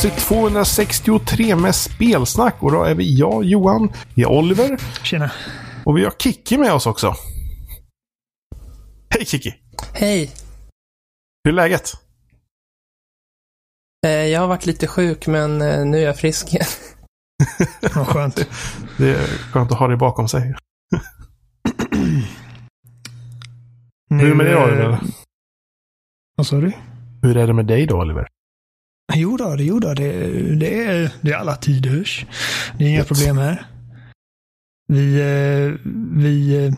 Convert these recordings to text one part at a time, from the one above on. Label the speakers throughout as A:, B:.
A: Avsnitt 263 med spelsnack och då är vi jag, Johan, vi har Oliver
B: Tjena.
A: och vi har Kiki med oss också. Hej Kiki!
C: Hej!
A: Hur är läget?
C: Eh, Jag har varit lite sjuk men eh, nu är jag frisk igen.
B: Vad skönt.
A: Det är skönt att ha dig bakom sig.
B: Nu,
A: Hur är det med dig
B: eh,
A: Oliver?
B: Vad sa du?
A: Hur är det med dig då Oliver?
B: Jo då, det, jo då, det, det, är, det är alla tiders. Det är inga
A: Gött.
B: problem här. Vi, eh, vi, eh,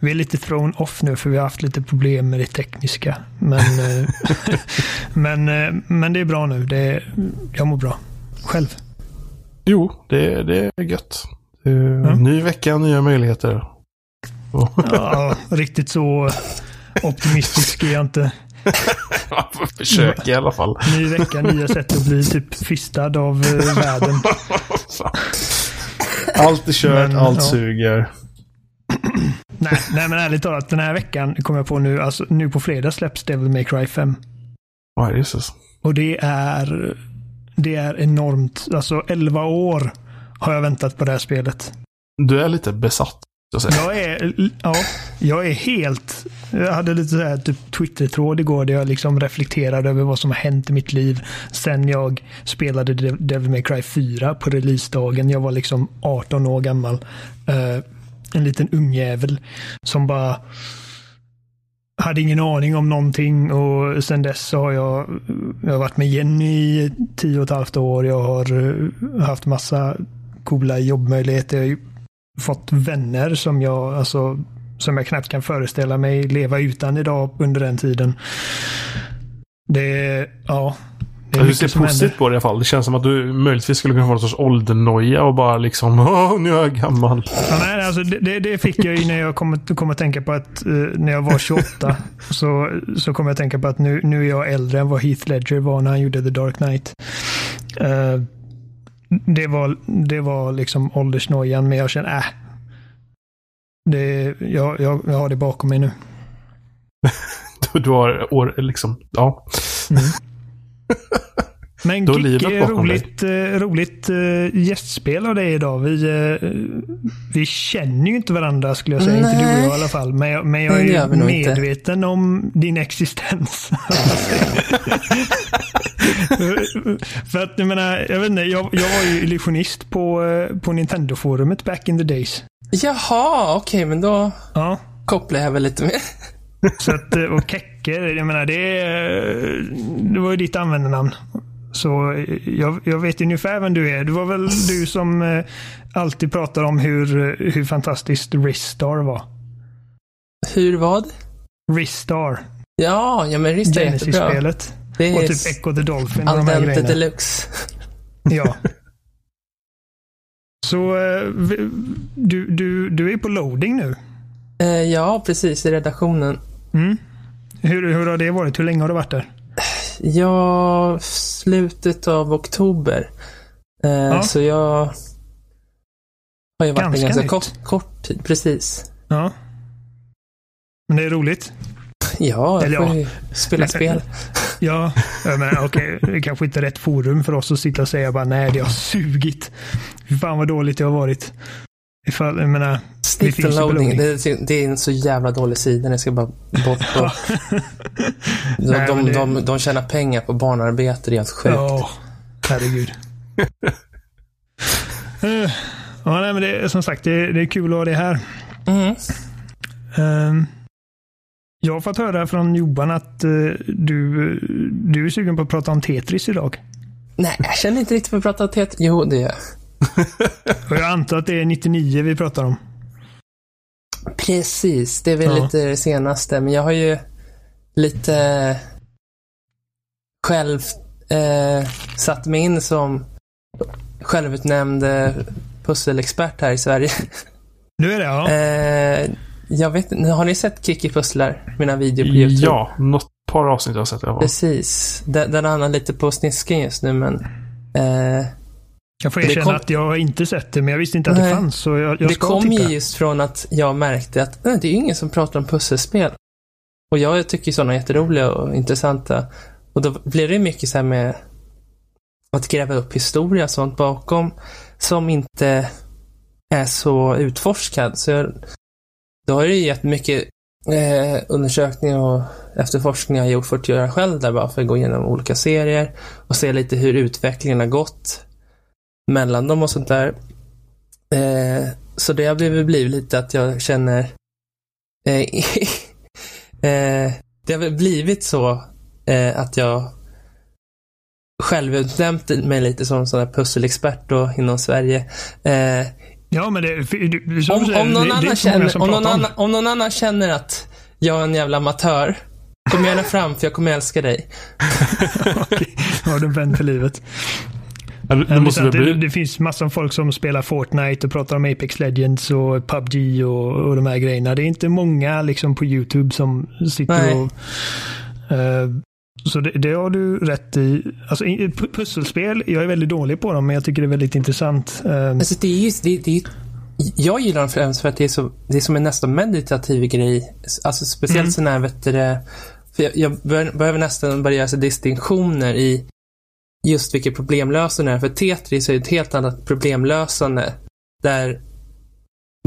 B: vi är lite thrown off nu för vi har haft lite problem med det tekniska. Men, eh, men, men det är bra nu. Det, jag mår bra. Själv.
A: Jo, det, det är gött.
B: Mm.
A: Ny vecka, nya möjligheter.
B: Ja, riktigt så optimistisk är jag inte.
A: Försök i alla fall.
B: Ny vecka, nya sätt att bli typ fistad av eh, världen.
A: Allt är kört,
B: Men,
A: allt
B: ja.
A: suger.
B: Nej, nej, men ärligt talat, den här veckan kommer jag på nu, alltså nu på fredag släpps Devil May Cry 5.
A: Vad Jesus.
B: Och det är, det är enormt. Alltså 11 år har jag väntat på det här spelet.
A: Du är lite besatt. Så att säga.
B: Jag är, ja, jag är helt, jag hade lite så här typ Twitter-tråd igår där jag liksom reflekterade över vad som har hänt i mitt liv sen jag spelade Devil May Cry 4 på releasedagen. Jag var liksom 18 år gammal. Eh, en liten ungjävel som bara hade ingen aning om någonting och sen dess så har jag, jag har varit med Jenny i tio och ett halvt år. Jag har eh, haft massa coola jobbmöjligheter. Jag har fått vänner som jag, alltså, som jag knappt kan föreställa mig leva utan idag under den tiden. Det ja. Det är
A: Du ser positivt på det i alla fall. Det känns som att du möjligtvis skulle kunna få någon sorts åldernoja och bara liksom Åh, nu är jag gammal.
B: Ja, nej, alltså det, det, fick jag ju när jag kom, kom att tänka på att eh, när jag var 28 så, så kom jag att tänka på att nu, nu är jag äldre än vad Heath Ledger var när han gjorde The Dark Knight. Eh, det, var, det var liksom åldersnojan, men jag känner, äh. Det, jag, jag, jag har det bakom mig nu.
A: Du, du har år, liksom, ja.
B: Men
A: Då är livet
B: Kicke,
A: bakom
B: roligt, eh, roligt eh, gästspel av dig idag. Vi, eh, vi känner ju inte varandra skulle jag säga. Inte du och jag
C: Nej.
B: i alla fall. Men jag, men jag
C: Nej,
B: är
C: nog inte.
B: medveten om din existens. För att jag menar, jag vet inte, jag, jag var ju illusionist på, eh, på Nintendo-forumet back in the days.
C: Jaha, okej, men då
B: Ja.
C: kopplar jag väl lite mer.
B: Så att, eh, och Kekke, jag menar det, är- det var ju ditt användarnamn. Så eh, jag, jag vet ungefär vem du är. Det var väl du som eh, alltid pratar om hur, eh, hur fantastiskt Ristar var.
C: Hur vad?
B: Ristar,
C: Ja, ja men Rista är jättebra.
B: Genesis-spelet.
C: Det
B: Och
C: är
B: typ Echo the Dolphin och
C: al
B: de här
C: dente deluxe.
B: Ja. Så eh, du, du, du är på loading nu.
C: Eh, ja, precis, i redaktionen.
B: Mm. Hur, hur har det varit? Hur länge har du varit där?
C: Ja, slutet av oktober. Eh,
B: Ja.
C: Så jag har ju varit
B: Ganska
C: en ganska kort, kort tid, precis.
B: Ja. Men det är roligt.
C: Ja,
B: Eller ja.
C: spela
B: Men-
C: spel.
B: Ja, menar, okej, det kanske inte är rätt forum för oss att sitta och säga bara nej, det har sugit. Fy fan vad dåligt det har varit. Ifall, jag menar,
C: Stick
B: på
C: loading. Det, är- det är en så jävla dålig sida. Den ska bara bort. Och, de,
B: Nej, men
C: de,
B: det-
C: de, de tjänar pengar på barnarbete. Det är helt sjukt.
B: ja, herregud. Eh, ja, nej, men det, som sagt, det, det är kul att ha det här.
C: Mm.
B: Ehm, jag har fått höra från Johan att eh, du, du är sugen på att prata om Tetris idag.
C: Nej, jag känner inte riktigt för att prata tet. Jo, det är jag.
B: Och jag antar att det är 99 vi pratar om.
C: Precis, det är väl
B: Ja.
C: lite det senaste. Men jag har ju lite själv eh, satt mig in som självutnämnd eh, pusselexpert här i Sverige.
B: Nu är det, ja.
C: Eh, jag vet inte, har ni sett Kiki pusslar? Mina videor på YouTube?
A: Ja, något par avsnitt har jag sett fall.
C: Precis. Den, den hamnar lite på snisken just nu, men eh,
B: Jag får
C: det
B: erkänna
C: kom-
B: att jag har inte sett det, men jag visste inte att det
C: Nej.
B: fanns. Så jag, jag
C: det kom
B: titta.
C: ju just från att jag märkte att nej, det är ingen som pratar om pusselspel. Och jag tycker sådana är jätteroliga och intressanta. Och då blir det mycket så här med att gräva upp historia och sånt bakom som inte är så utforskad. Så jag, då har ju jättemycket eh, undersökningar och efterforskningar jag gjort för att göra själv där bara för att gå igenom olika serier och se lite hur utvecklingen har gått mellan dem och sånt där. Eh, så det har blivit, blivit lite att jag känner eh, eh, det har blivit så eh, att jag självutnämnt mig lite som sån där pusselexpert då inom Sverige. Eh,
B: Ja, men det...
C: Du, om, om, någon annan känner, om, någon annan, om någon annan känner att jag är en jävla amatör, kom gärna fram för jag kommer älska dig.
B: Okej, har du en vän för livet. Det, måste det, bli... det, finns massor av folk som spelar Fortnite och pratar om Apex Legends och PubG och, och de här grejerna. Det är inte många liksom på YouTube som sitter Nej. och uh, så det, det, har du rätt i. Alltså, pusselspel, jag är väldigt dålig på dem, men jag tycker det är väldigt intressant.
C: Ehm, alltså, det är just, det, det är, jag gillar dem främst för att det är, så, det är som en nästan meditativ grej. Alltså speciellt mm. sådana här, vet du, för jag, jag behöver nästan börja göra distinktioner i just vilket problemlösande är. För Tetris är ett helt annat problemlösande. Där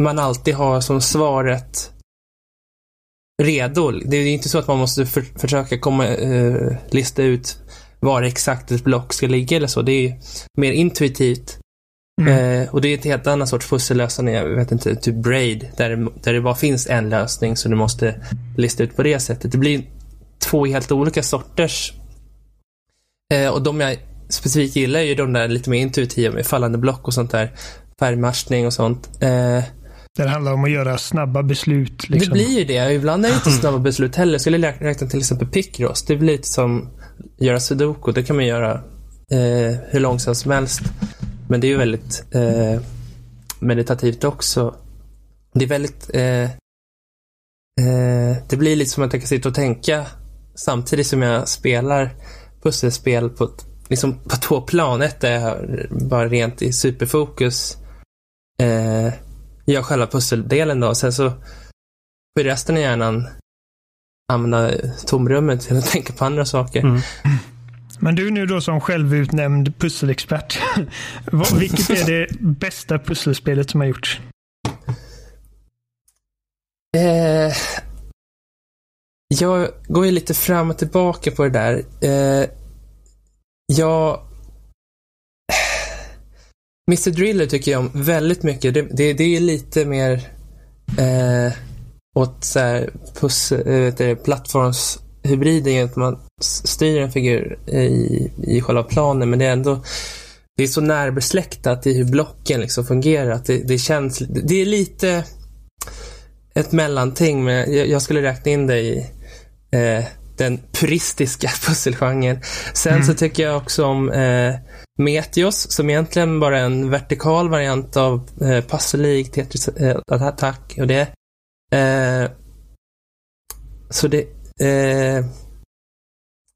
C: man alltid har som svaret redo. Det är inte så att man måste för, försöka komma, uh, lista ut var exakt ett block ska ligga eller så. Det är mer intuitivt. Mm. Uh, och det är ett helt annat sorts pussellösning. Jag vet inte, typ Braid, där, där det bara finns en lösning så du måste lista ut på det sättet. Det blir två helt olika sorters. Uh, och de jag specifikt gillar är ju de där lite mer intuitiva med fallande block och sånt där. Färgmatchning och sånt.
B: Det handlar om att göra snabba beslut.
C: Liksom. Det blir ju det. Ibland är det inte snabba beslut heller. Jag skulle räkna till exempel Picross. Det blir lite som att göra Sudoku. Det kan man göra eh, hur långsamt som helst. Men det är ju väldigt eh, meditativt också. Det är väldigt... Eh, eh, det blir lite som att jag kan sitta och tänka samtidigt som jag spelar pusselspel på, liksom på två plan. Ett är bara rent i superfokus. Eh, gör själva pusseldelen då. Sen så får resten av hjärnan använda tomrummet till att tänka på andra saker. Mm.
B: Men du nu då som självutnämnd pusselexpert. Vilket är det bästa pusselspelet som har gjorts?
C: Eh, jag går ju lite fram och tillbaka på det där. Eh, jag Mr Driller tycker jag om väldigt mycket. Det, det, det är lite mer eh, åt så här, puss, äh, plattformshybriden att man styr en figur i, i själva planen men det är ändå det är så närbesläktat i hur blocken liksom fungerar att det, det känns, det är lite ett mellanting men jag, jag skulle räkna in det i eh, den puristiska pusselgenren. Sen mm. så tycker jag också om eh, Meteos som egentligen bara är en vertikal variant av eh, Puzzle Tetris eh, Attack och det. Eh, så det, eh,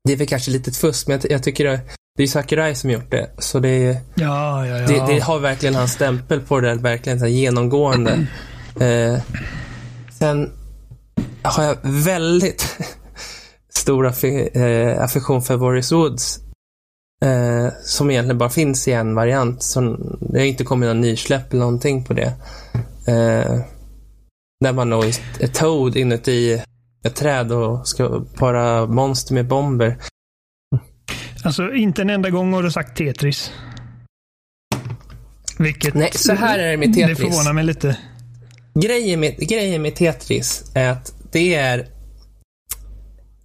C: det är väl kanske lite fusk, men jag, jag tycker det, det är Sakurai som gjort det. Så det,
B: ja, ja, ja.
C: det, det har verkligen hans stämpel på det, verkligen så genomgående. Eh, sen har jag väldigt stor eh, affektion för Boris Woods. Eh, som egentligen bara finns i en variant. Som, det har inte kommit någon nysläpp eller någonting på det. Eh, där man då är Toad inuti ett träd och ska para monster med bomber.
B: Alltså, inte en enda gång har du sagt Tetris. Vilket...
C: Nej, så här är det med Tetris.
B: Det förvånar mig lite.
C: Grejen med, grejen med Tetris är att det är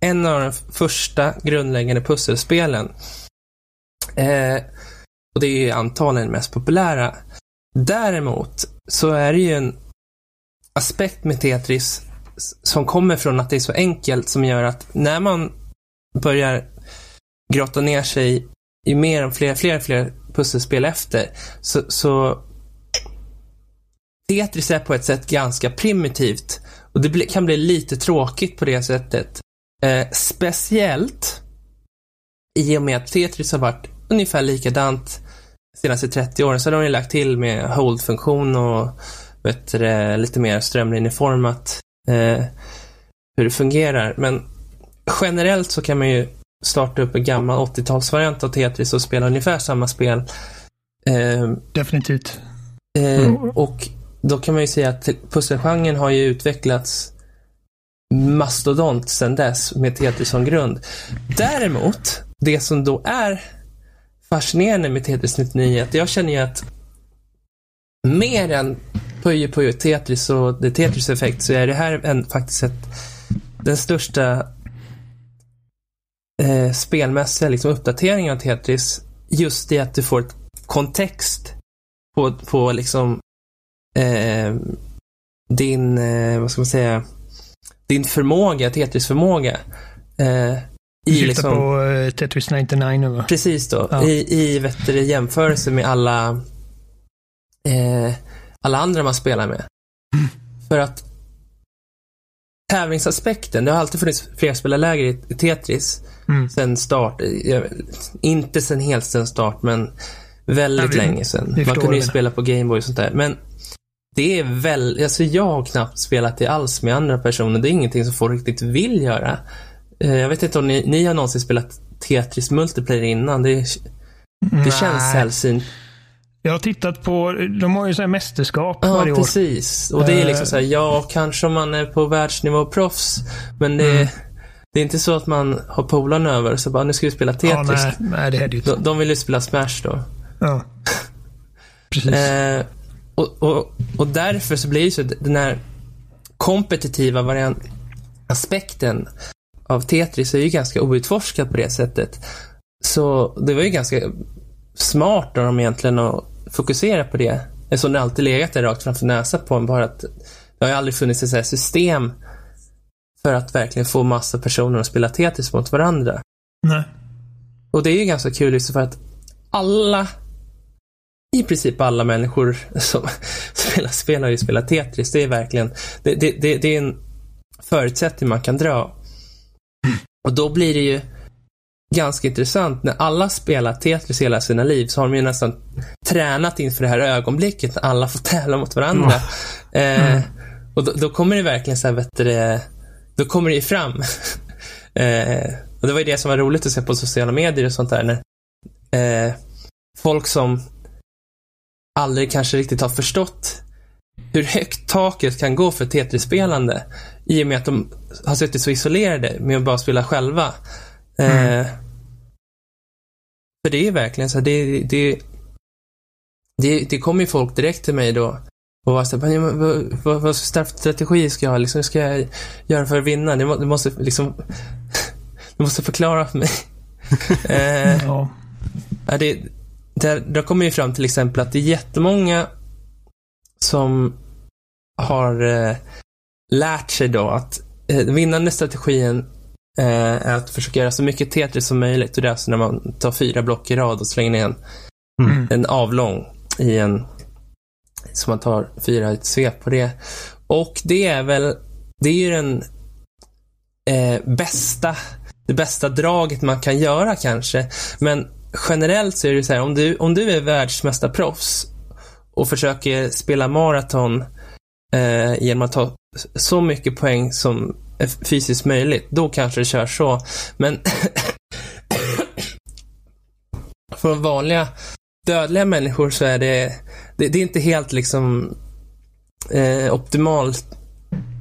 C: en av de första grundläggande pusselspelen. Eh, och det är ju antagligen mest populära. Däremot så är det ju en aspekt med Tetris som kommer från att det är så enkelt som gör att när man börjar grotta ner sig i mer än fler, fler, fler pusselspel efter så, så Tetris är på ett sätt ganska primitivt och det kan bli lite tråkigt på det sättet. Eh, speciellt i och med att Tetris har varit ungefär likadant senaste 30 åren. Så har de lagt till med hold-funktion och vet lite mer strömlinjeformat eh, hur det fungerar. Men generellt så kan man ju starta upp en gammal 80-talsvariant av Tetris och spela ungefär samma spel. Eh,
B: Definitivt.
C: eh, och då kan man ju säga att pusselgenren har ju utvecklats mastodont sedan dess med Tetris som grund. Däremot, det som då är fascinerande med Tetris 99 att jag känner ju att mer än Puyo Puyo Tetris och The Tetris Effect så är det här en, faktiskt ett, den största eh, spelmässiga liksom, uppdateringen av Tetris. Just det att du får ett kontext på, på liksom eh, din, eh, vad ska man säga, din förmåga, Tetris-förmåga. Eh, i
B: syftar
C: liksom,
B: på Tetris 99 nu va?
C: Precis då.
B: Ja.
C: I, i vet du, jämförelse med alla, eh, alla andra man spelar med. För att tävlingsaspekten, det har alltid funnits flerspelarläger i, i Tetris
B: Mm.
C: sen start. eh, Inte sen helt sen start, men väldigt
B: Ja, vi-
C: länge sen. Man kunde ju spela på Gameboy och sånt där. Men det är väl, alltså jag har knappt spelat det alls med andra personer. Det är ingenting som folk riktigt vill göra. Eh, Jag vet inte om ni, ni har någonsin spelat Tetris multiplayer innan. Det, det känns sällsynt.
B: Jag har tittat på, de har ju så här mästerskap
C: Ja,
B: varje år.
C: precis. Och det är liksom
B: Eh.
C: så här, ja, kanske om man är på världsnivå proffs. Men det,
B: Mm.
C: det är inte så att man har polarna över så bara, nu ska vi spela Tetris.
B: Ja, nej, nej, det är det ju inte.
C: de, de vill ju spela Smash då.
B: Ja. Precis.
C: Eh, och, och, och därför så blir det så den här kompetitiva variant aspekten av Tetris är ju ganska outforskad på det sättet. Så det var ju ganska smart av dem egentligen att fokusera på det. Eftersom det alltid legat där rakt framför näsan på en. Bara att det har ju aldrig funnits ett system för att verkligen få massa personer att spela Tetris mot varandra.
B: nej.
C: Och det är ju ganska kul just för att alla, i princip alla människor som spelar spel har ju spelat Tetris. Det är verkligen, det, det, det, det är en förutsättning man kan dra. Och då blir det ju ganska intressant när alla spelar Tetris hela sina liv så har de ju nästan tränat inför det här ögonblicket när alla får tävla mot varandra. Eh, och då, då kommer det verkligen så här, vet du, då kommer det ju fram. eh, och det var ju det som var roligt att se på sociala medier och sånt där. När, eh, folk som aldrig kanske riktigt har förstått hur högt taket kan gå för Tetris-spelande i och med att de har suttit så isolerade med att bara spela själva. Eh, för det är verkligen så det, det, det, det kommer ju folk direkt till mig då och var så här, "Men, men, vad, vad, vad strategi ska jag ha? Liksom, ska jag göra för att vinna? Du, du måste liksom du måste förklara för mig. eh,
B: Ja.
C: Ja, det, där, där kommer ju fram till exempel att det är jättemånga som har eh, lärt sig då att eh, den vinnande strategin eh, är att försöka göra så mycket Tetris som möjligt. Och det är alltså när man tar fyra block i rad och slänger ner en,
B: Mm.
C: en avlång i en så man tar fyra i ett svep på det. Och det är väl, det är ju den eh, bästa, det bästa draget man kan göra kanske. Men generellt så är det så här, om du, om du är världsmästarproffs och försöker spela maraton eh, genom att ta så mycket poäng som är fysiskt möjligt, då kanske det kör så. Men för vanliga dödliga människor så är det, det, det är inte helt liksom eh, optimal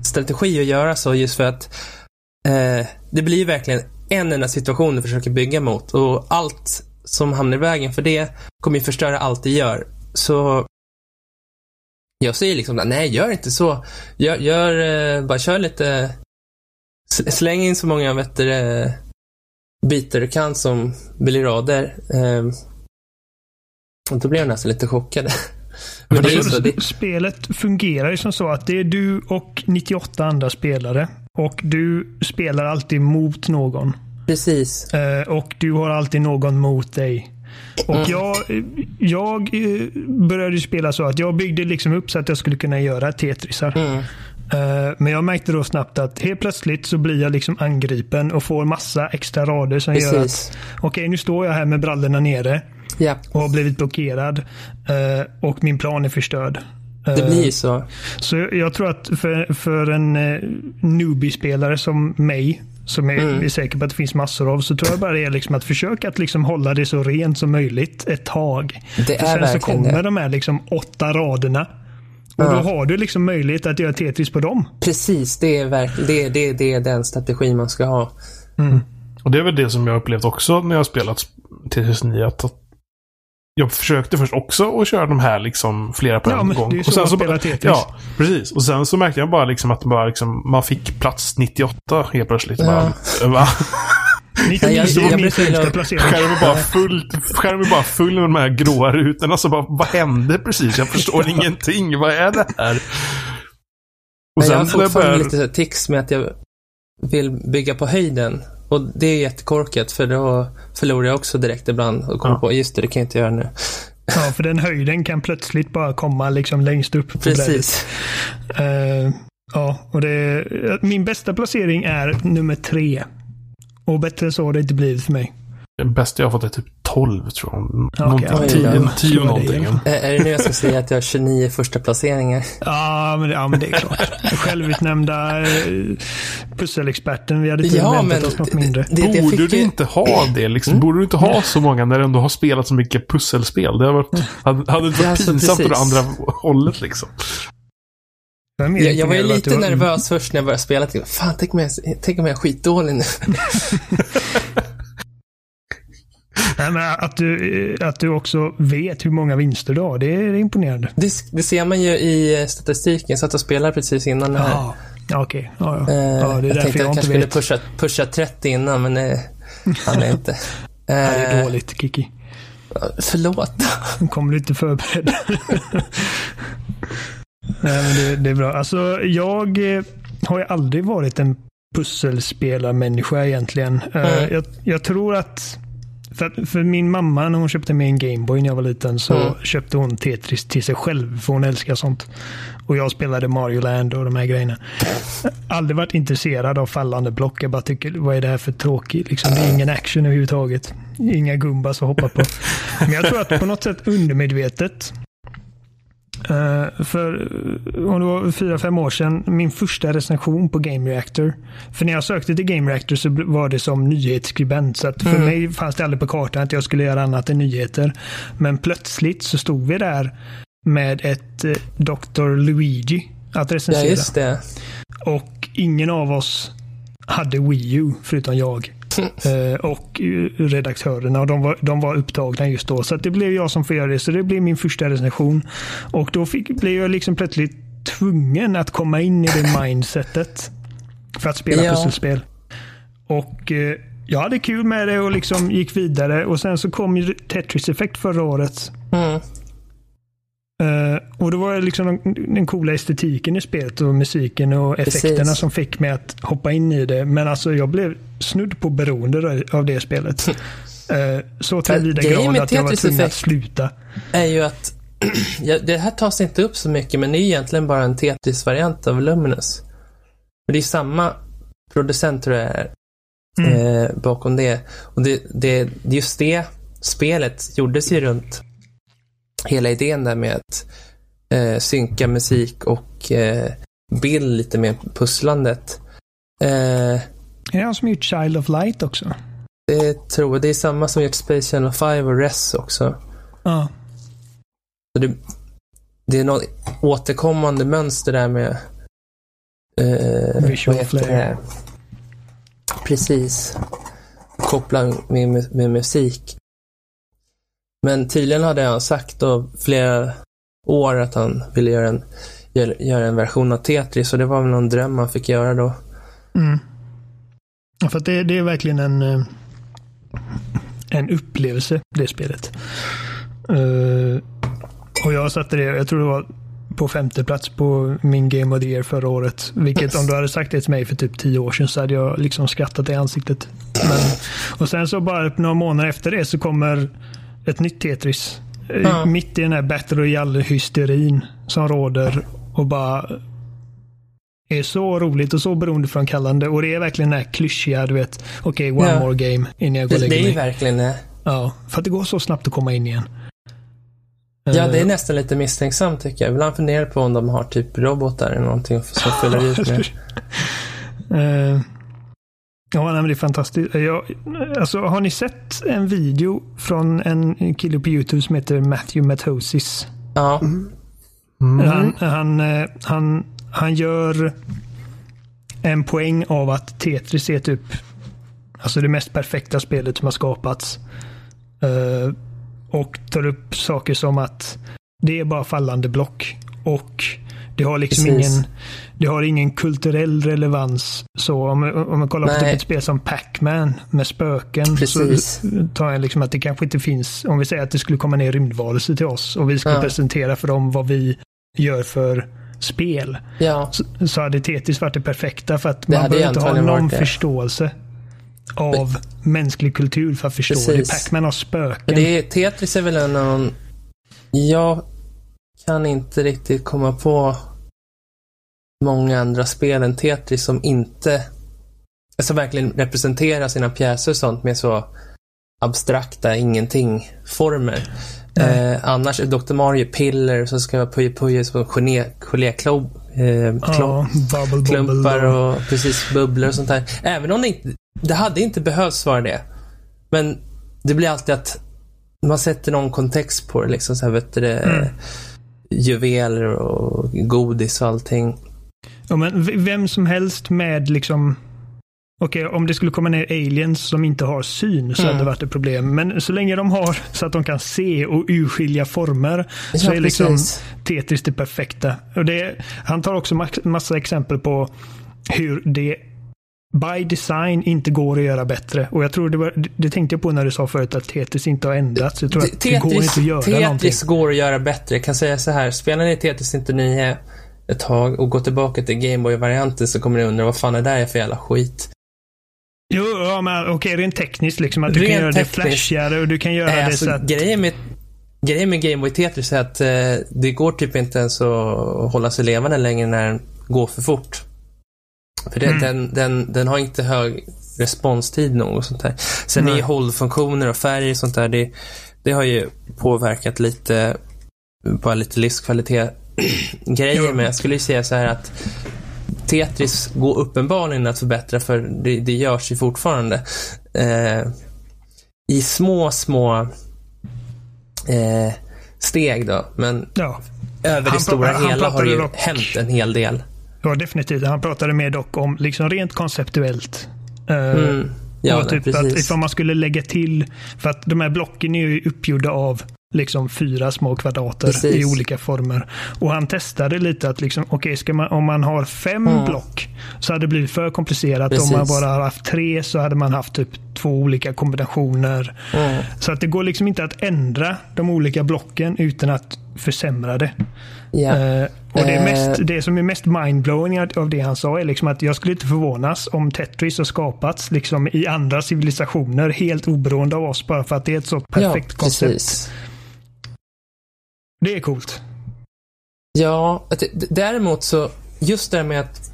C: strategi att göra så just för att eh, det blir verkligen en enda situation du försöker bygga mot och allt som hamnar i vägen för det kommer ju förstöra allt du gör. Så jag säger liksom, nej gör inte så. Gör, gör eh, bara kör lite, släng in så många vet du, eh, bitar du kan som blir rader. Eh, och då blir jag nästan lite chockade. Men det så, det,
B: Spelet fungerar ju som så att det är du och 98 andra spelare. Och du spelar alltid mot någon.
C: precis.
B: Och du har alltid någon mot dig. Och
C: Mm.
B: jag, jag eh, började spela så att jag byggde liksom upp så att jag skulle kunna göra Tetrisar.
C: Mm.
B: Eh, Men jag märkte då snabbt att helt plötsligt så blir jag liksom angripen och får massa extra rader som gör
C: Precis.
B: att okej, nu står jag här med brallorna nere
C: Ja,
B: och har blivit blockerad eh, och min plan är förstörd.
C: det blir ju så.
B: Så jag tror att för, för en newbie-spelare som mig som är,
C: Mm.
B: är säker på att det finns massor av, så tror jag bara det är liksom att försöka att liksom hålla det så rent som möjligt ett tag.
C: Det
B: För
C: är
B: sen så kommer
C: det.
B: de här liksom åtta raderna. Och
C: Ja.
B: då har du liksom möjlighet att göra Tetris på dem.
C: Precis, det är, verk- det, det, det är den strategi man ska ha.
A: Och det är väl det som jag upplevt också när jag har spelat Tetris 9. Att att jag försökte först också att köra de här liksom flera på
B: Ja,
A: en
B: men
A: gång.
B: det är så
A: och sen så bara-. Ja, precis. Och sen så märkte jag bara liksom att bara liksom, man fick plats 98 helt plötsligt.
C: Ja.
A: Bara, va?
B: 99
C: jag-
B: var
C: jag
B: min högsta placering.
A: Skärmen är bara full, skärmen är bara full med de här gråa rutorna. Så bara, vad hände precis? Jag förstår ingenting. Vad är det här? Och
C: Men jag har fortfarande
A: börjar-
C: lite tics med att jag vill bygga på höjden. Och det är jättekorkat för då förlorar jag också direkt ibland och kommer
A: Ja.
C: på, just det, det kan jag inte göra nu.
B: Ja, för den höjden kan plötsligt bara komma liksom längst upp på.
C: Precis.
B: Eh, ja, och det, min bästa placering är nummer tre. Och bättre så har det inte blivit för mig.
A: Det bästa jag har fått är typ 12 tror jag. Någonting.
B: ja,
A: tio, tio någonting.
B: igen.
C: Är, är det nu jag ska säga att jag har 29 första placeringar?
B: Ja, men, ja, men det är klart. Självutnämnda eh, pusselexperten. Vi hade
C: Ja,
B: väntat
C: men
B: oss något
C: det-
B: mindre.
C: det- det
A: Borde du
C: ju-
A: inte ha det? Liksom? Borde du inte ha så många när du ändå har spelat så mycket pusselspel? Det hade, varit, hade, hade det inte varit
C: alltså,
A: pinsamt åt andra hållet liksom?
B: Jag,
C: Jag, var ju lite
B: har-
C: nervös först när jag började spela. Tänkte, Fan, tänk om jag, tänk om jag är skitdålig nu.
B: Nej, att, du, att du också vet hur många vinster du har, det är imponerande.
C: Det, det ser man ju i statistiken. Jag satt och spelade precis innan det här.
B: Ja, ja okej. Ja, ja.
C: Eh,
B: ja, det är
C: jag tänkte
B: jag
C: att jag kanske skulle pusha, pusha 30 innan, men det hann jag inte.
B: Det är
C: Eh,
B: dåligt, Kiki.
C: Förlåt.
B: Kommer du inte förberedd. Nej, men det, det är bra. Alltså, jag eh, har ju aldrig varit en pusselspelarmänniska egentligen.
C: Mm.
B: Jag, jag tror att för, för min mamma, när hon köpte mig en Gameboy när jag var liten, så
C: Mm.
B: köpte hon Tetris till sig själv, för hon älskar sånt. Och jag spelade Mario Land och de här grejerna. Aldrig varit intresserad av fallande block. Jag bara tycker, vad är det här för tråkigt? Liksom, det är ingen action överhuvudtaget. Inga gumbas att hoppa på. Men jag tror att på något sätt undermedvetet Eh, för eh, om det var fyra, fem år sedan, min första recension på Game Reactor. För när jag sökte till Game Reactor så var det som nyhetsskribent. Så för
C: Mm.
B: mig fanns det aldrig på kartan att jag skulle göra annat än nyheter. Men plötsligt så stod vi där med ett eh, Dr. Luigi att
C: Ja,
B: recensera.
C: just det.
B: Och ingen av oss hade Wii U förutom jag. Eh, och redaktörerna. Och de var, de var upptagna just då. Så det blev jag som får göra det. Så det blev min första recension. Och då fick, blev jag liksom plötsligt tvungen att komma in i det mindsetet. För att spela
C: Ja.
B: pusselspel. Och eh, jag hade kul med det och liksom gick vidare. Och sen så kom ju Tetris Effect förra året.
C: Mm.
B: Eh, och det var liksom den, den coola estetiken i spelet och musiken och effekterna
C: Precis.
B: som fick mig att hoppa in i det. Men alltså jag blev snudd på beroende av det spelet. Uh, så tillvida grad att jag var tvungen att sluta.
C: är ju att det här tas inte upp så mycket, men det är egentligen bara en Tetris-variant av Luminous. Det är samma producent tror jag är
B: Mm.
C: eh, bakom det. Och det, det, just det spelet gjordes ju runt hela idén där med att eh, synka musik och eh, bild lite med pusslandet. Eh,
B: Är det han som gjort Child of Light också?
C: det tror jag. Det är samma som gjort Space Channel 5 och Res också.
B: Ja.
C: Så det, det är något återkommande mönster där med eh,
B: Visual flair.
C: Precis. Koppla med, med, med musik. Men tydligen hade han sagt då flera år att han ville göra en, göra, en version av Tetris och det var väl någon dröm han fick göra då.
B: Mm. Ja, För att det, det är verkligen en, eh, en upplevelse, det spelet. Uh, och jag satte det, jag tror det var på femte plats på min Game of the Year förra året. Vilket om du hade sagt det till mig för typ tio år sedan så hade jag liksom skrattat i ansiktet. Men, och sen så bara några månader efter det så kommer ett nytt Tetris. Eh,
C: Ja.
B: Mitt i den här Battle Royale-hysterin som råder och bara är så roligt och så beroendeframkallande. Och det är verkligen den här klyschiga, du vet, okej, one
C: Ja.
B: more game innan jag går och
C: Det,
B: lägger
C: det är ju
B: mig.
C: verkligen det.
B: Ja, för att det går så snabbt att komma in igen.
C: Ja, det är
B: Eh,
C: nästan lite misstänksamt tycker jag. Ibland funderar på om de har typ robotar eller någonting som fyller ut med.
B: Ja, nej, men det är fantastiskt. Jag, alltså, har ni sett en video från en kille på YouTube som heter Matthew Matosis?
C: Ja.
B: Han, han, eh, han, han gör en poäng av att Tetris är typ alltså det mest perfekta spelet som har skapats. Eh, och tar upp saker som att det är bara fallande block. Och det har liksom
C: Precis.
B: ingen, det har ingen kulturell relevans. Så om, om man kollar på
C: Nej.
B: typ ett spel som Pac-Man med spöken.
C: Precis.
B: Så tar jag liksom att det kanske inte finns, om vi säger att det skulle komma ner rymdvarelser till oss och vi ska
C: Ja.
B: presentera för dem vad vi gör för spel.
C: Ja.
B: Så, så hade Tetris varit det perfekta för att
C: Det
B: man behöver inte ha någon förståelse av mänsklig kultur för att förstå
C: Precis.
B: det. Pac-Man har spöken.
C: Men det är, Tetris är väl en av de... Jag kan inte riktigt komma på många andra spel än Tetris som inte... Alltså verkligen representerar sina pjäser och sånt med så abstrakta ingenting-former.
B: Nej.
C: Eh, annars är Dr. Mario piller som ska vara Puyo Puyo som gelé- geléklubb. Eh,
B: ja,
C: klumpar och precis bubblor och sånt där. Även om det inte, det hade inte behövts vara det. Men det blir alltid att man sätter någon kontext på det liksom så här vet du
B: Mm.
C: juveler och godis och allting.
B: Ja, men vem som helst med liksom Okej, om det skulle komma ner aliens som inte har syn så
C: Mm.
B: hade det varit ett problem. Men så länge de har så att de kan se och urskilja former så
C: Ja,
B: är liksom
C: precis.
B: Tetris det perfekta. Och det, han tar också massa exempel på hur det by design inte går att göra bättre. Och jag tror det, var, det tänkte jag på när du sa förut att Tetris inte har ändrats. Jag tror att det går inte att göra någonting.
C: Tetris går att göra bättre. Jag kan säga så här, spelar ni Tetris 99 ett tag och går tillbaka till Gameboy-varianten så kommer ni undra vad fan är det där är för jävla skit.
B: Jo, ja, men okej, rent tekniskt liksom. Att du
C: Rent
B: kan göra det
C: tekniskt.
B: flashigare och du kan göra
C: Nej,
B: det
C: alltså,
B: så att...
C: grejen med Grejen med Game Boy Tetris är att eh, det går typ inte ens att hålla sig levande längre när den går för fort. För det,
B: Mm.
C: den, den, den har inte hög responstid nog och sånt där. Sen
B: Nej.
C: är hållfunktioner och färg och sånt där, det, det har ju påverkat lite, bara lite livskvalitet grejer. Men jag skulle ju säga så här att Tetris går uppenbarligen att förbättra för det, det görs ju fortfarande. Eh, I små, små eh, steg då. Men
B: Ja,
C: över det stora
B: han
C: hela har det ju
B: dock-
C: hänt en hel del.
B: ja, definitivt. Han pratade mer dock om liksom rent konceptuellt. Eh,
C: Mm. Ja,
B: och
C: nej,
B: typ att ifall man skulle lägga till, för att de här blocken är ju uppgjorda av liksom fyra små kvadrater
C: Precis.
B: i olika former. Och han testade lite att liksom, okej, ska man, om man har fem
C: Mm.
B: block så hade det blivit för komplicerat.
C: Precis.
B: Om man bara hade haft tre så hade man haft typ två olika kombinationer.
C: Mm.
B: Så att det går liksom inte att ändra de olika blocken utan att försämra det. Eh, och det, är mest,
C: Eh.
B: det som är mest mindblowing av det han sa är liksom att jag skulle inte förvånas om Tetris har skapats liksom i andra civilisationer helt oberoende av oss bara för att det är ett så perfekt
C: ja,
B: koncept.
C: precis.
B: Det är coolt.
C: Ja, däremot så, just det här med att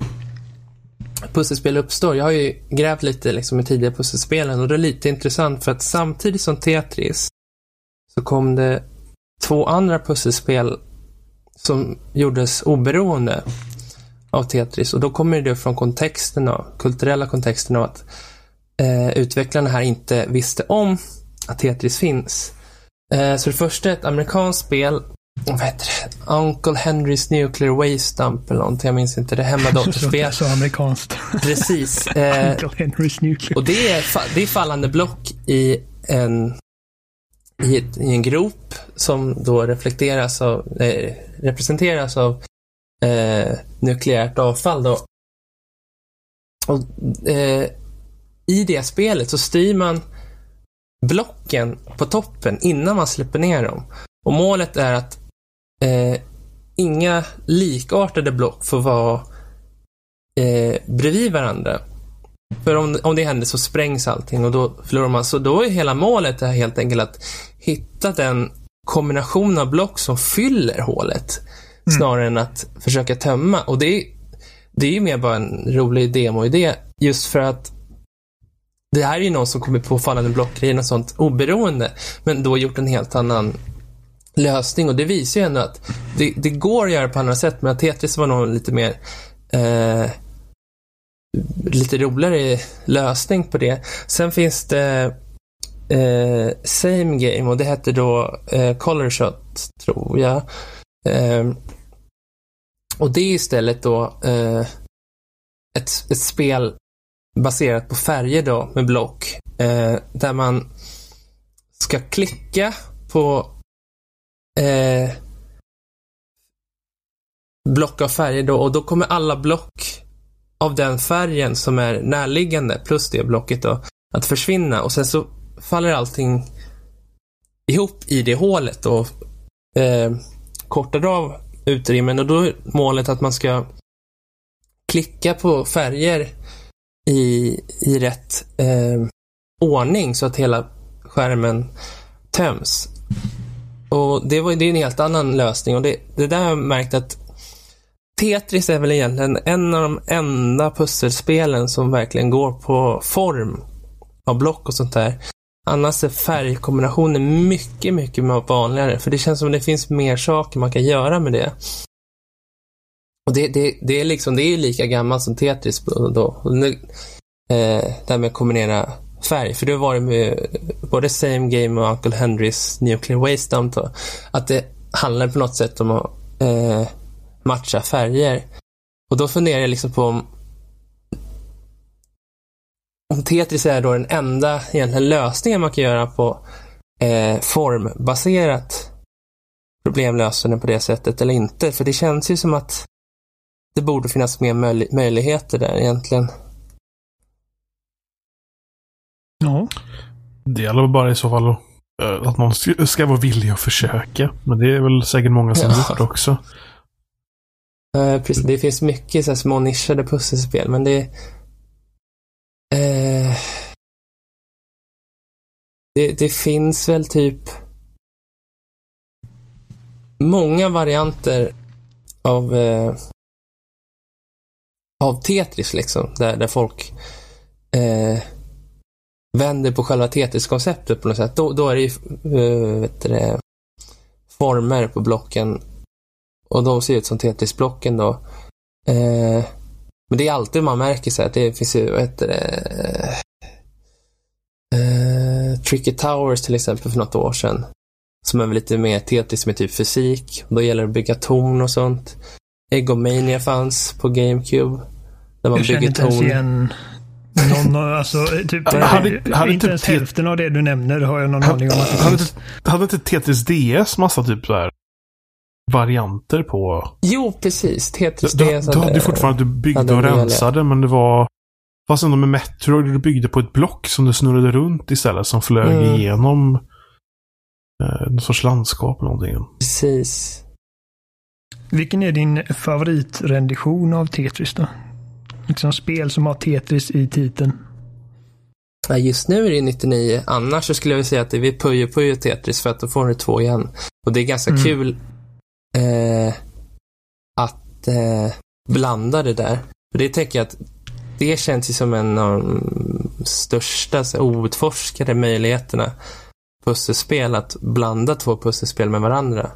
C: pusselspel uppstår. Jag har ju grävt lite liksom i tidiga pusselspelen och det är lite intressant för att samtidigt som Tetris så kom det två andra pusselspel som gjordes oberoende av Tetris och då kommer det från kontexten av, kulturella kontexten av att eh, utvecklarna här inte visste om att Tetris finns. Eh, så det första är ett amerikanskt spel vad heter det? Uncle Henrys Nuclear Waste Dump eller någonting. Jag minns inte. Det är
B: Så,
C: hemmadatorspel.
B: så amerikanskt.
C: Precis. Eh,
B: Uncle Henrys Nuclear.
C: och det är, det är fallande block i en, i, ett, i en grop som då reflekteras av, eh, representeras av eh, nukleärt avfall. Då. Och, eh, I det spelet så styr man blocken på toppen innan man släpper ner dem. Och målet är att eh, inga likartade block får vara eh, bredvid varandra. För om, om det händer så sprängs allting och då förlorar man. Så då är hela målet är helt enkelt att hitta den kombination av block som fyller hålet. Snarare än att försöka tömma. Och det är, det är ju mer bara en rolig demoidé. Just för att det här är ju någon som kommer på fallande blockgrejer och sånt oberoende. Men då gjort en helt annan lösning. Och det visar ju ändå att det, det går att göra på andra sätt. Men att Tetris var nog lite mer eh, lite roligare lösning på det. Sen finns det eh, Same Game och det hette då eh, Color Shot, tror jag. Eh, och det är istället då eh, ett, ett spel baserat på färger då med block. Eh, där man ska klicka på eh, block av färger då och då kommer alla block av den färgen som är närliggande plus det blocket då att försvinna. Och sen så faller allting ihop i det hålet och eh, kortar av utrymmen. Och då är målet att man ska klicka på färger i, i rätt eh, ordning så att hela skärmen töms. Och det, var, det är en helt annan lösning. Och det, det där har jag märkt att Tetris är väl egentligen en av de enda pusselspelen som verkligen går på form av block och sånt där. Annars är färgkombinationer mycket, mycket vanligare. För det känns som det finns mer saker man kan göra med det. Och det, det, det är liksom, det är lika gammalt som Tetris då. Nu, eh, det här med att kombinera färg. För det har varit med både Same Game och Uncle Henrys Nuclear Waste Dump. Att det handlar på något sätt om att eh, matcha färger. Och då funderar jag liksom på om om Tetris är då den enda egentligen lösningen man kan göra på eh, formbaserat problemlösande på det sättet eller inte. För det känns ju som att det borde finnas mer möj möjligheter där egentligen.
B: Ja.
A: Det gäller bara i så fall att man ska, ska vara villig att försöka. Men det är väl säkert många som ja. gjort också.
C: Uh, precis, det finns mycket så här, små nischade pusselspel, men det uh, det, det finns väl typ många varianter av uh, av Tetris liksom, där, där folk eh, vänder på själva Tetris-konceptet på något sätt. Då, då är det ju uh, vet det, former på blocken och de ser ut som Tetris-blocken då. Eh, men det är alltid man märker så att det finns ju, vad heter det, eh, Tricky Towers till exempel för något år sedan. Som är väl lite mer Tetris med typ fysik. Då gäller det att bygga torn och sånt. Egomania fanns på GameCube.
B: Där man jag bygger torn. Jag känner inte ens igen någon, alltså, typ, hade, hade inte ens hälften av det du nämner har jag någon aning om att det
A: hade, finns. Hade inte Tetris DS massa typ så här varianter på...
C: Jo, precis. Tetris.
A: Du, du hade fortfarande du byggde och rensade, men det var... Fast ändå med Metro, du byggde på ett block som du snurrade runt istället, som flög mm. igenom eh, någon sorts landskap eller någonting.
C: Precis.
B: Vilken är din favoritrendition av Tetris då? Liksom spel som har Tetris i titeln.
C: Ja, just nu är det 99. Annars så skulle jag vilja säga att det är Puyo Puyo Tetris för att då får du två igen. Och det är ganska mm. kul eh, att eh, blanda det där. För det tänker jag att det känns ju som en av de största så, outforskade möjligheterna pusselspel att blanda två pusselspel med varandra.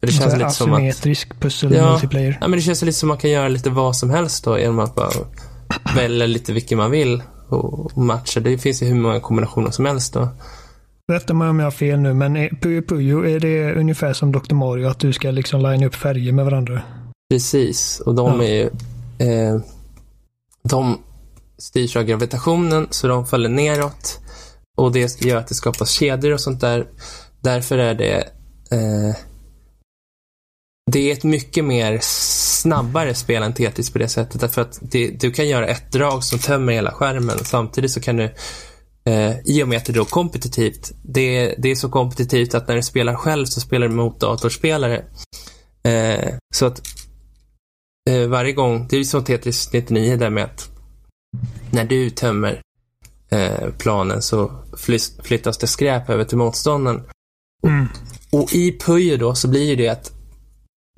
B: För det känns lite som att... Pussel ja, multiplayer.
C: Ja, men det känns lite som att man kan göra lite vad som helst då genom att bara välja lite vilken man vill och matcha. Det finns ju hur många kombinationer som helst då.
B: Rätta mig om jag har fel nu, men Puyo Puyo, är det ungefär som Dr. Mario, att du ska liksom line upp färger med varandra?
C: Precis, och de ja. är ju... Eh, de styrs av gravitationen, så de faller neråt. Och det gör att det skapas kedjor och sånt där. Därför är det eh, det är ett mycket mer snabbare spel än Tetris på det sättet. Därför att det, du kan göra ett drag som tömmer hela skärmen. Samtidigt så kan du, eh, i och med att det är kompetitivt, det, det är så kompetitivt att när du spelar själv så spelar du mot datorspelare. Eh, så att eh, varje gång, det är som Tetris 99 där med att när du tömmer eh, planen så flyttas det skräp över till motståndaren. Mm. Och i Puyo då så blir det att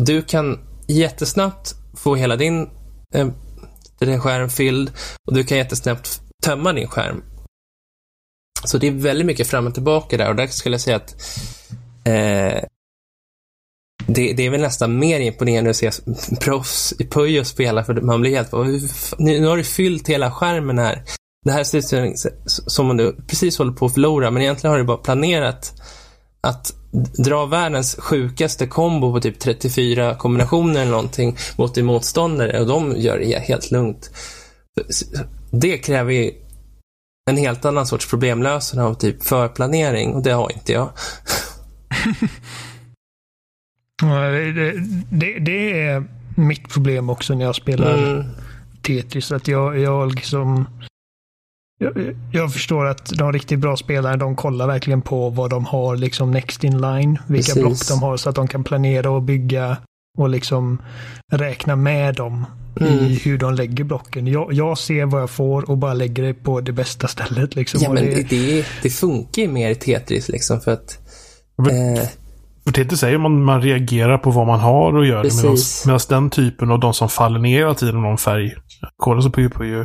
C: du kan jättesnabbt få hela din, eh, din skärm fylld och du kan jättesnabbt tömma din skärm. Så det är väldigt mycket fram och tillbaka där och där skulle jag säga att eh, det, det, är väl nästan mer imponerande att se proffs i Puyo spela för man blir helt nu, nu har du fyllt hela skärmen här. Det här ser ut som om du precis håller på att förlora men egentligen har du bara planerat att dra världens sjukaste kombo på typ 34 kombinationer eller någonting mot din motståndare och de gör det helt lugnt. Det kräver ju en helt annan sorts problemlösning av typ förplanering och det har inte jag.
B: det, det, det, är mitt problem också när jag spelar mm. Tetris. Att jag, jag liksom jag, jag, förstår att de riktigt bra spelarna, de kollar verkligen på vad de har liksom next in line. Vilka Precis. block de har så att de kan planera och bygga och liksom räkna med dem mm. i hur de lägger blocken. Jag, jag, ser vad jag får och bara lägger det på det bästa stället. Liksom.
C: Ja, men det, det, det funkar ju mer i Tetris liksom för att
A: eh, för Tetris säger man, man reagerar på vad man har och gör det. Medan den typen av de som faller ner hela tiden någon färg. Kolla så på, på ju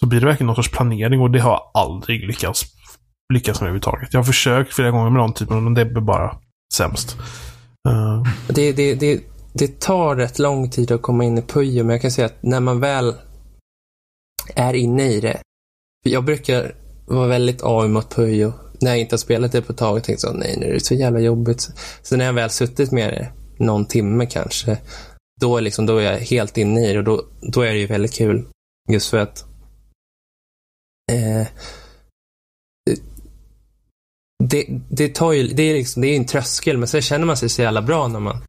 A: så blir det verkligen någon sorts planering och det har aldrig lyckats, lyckats med överhuvudtaget. Jag har försökt flera gånger med den typen men det blir bara sämst.
C: Uh. Det, det, det, det tar rätt lång tid att komma in i Puyo, men jag kan säga att när man väl är inne i det. Jag brukar vara väldigt av mot Puyo när jag inte har spelat det på ett tag och tänkt så nej, nu är det så jävla jobbigt. Så när jag väl suttit med det någon timme kanske, då är, liksom, då är jag helt inne i det och då, då är det ju väldigt kul. Just för att eh, det, det, tar ju, det är liksom, det är en tröskel, men sen känner man sig så jävla bra när man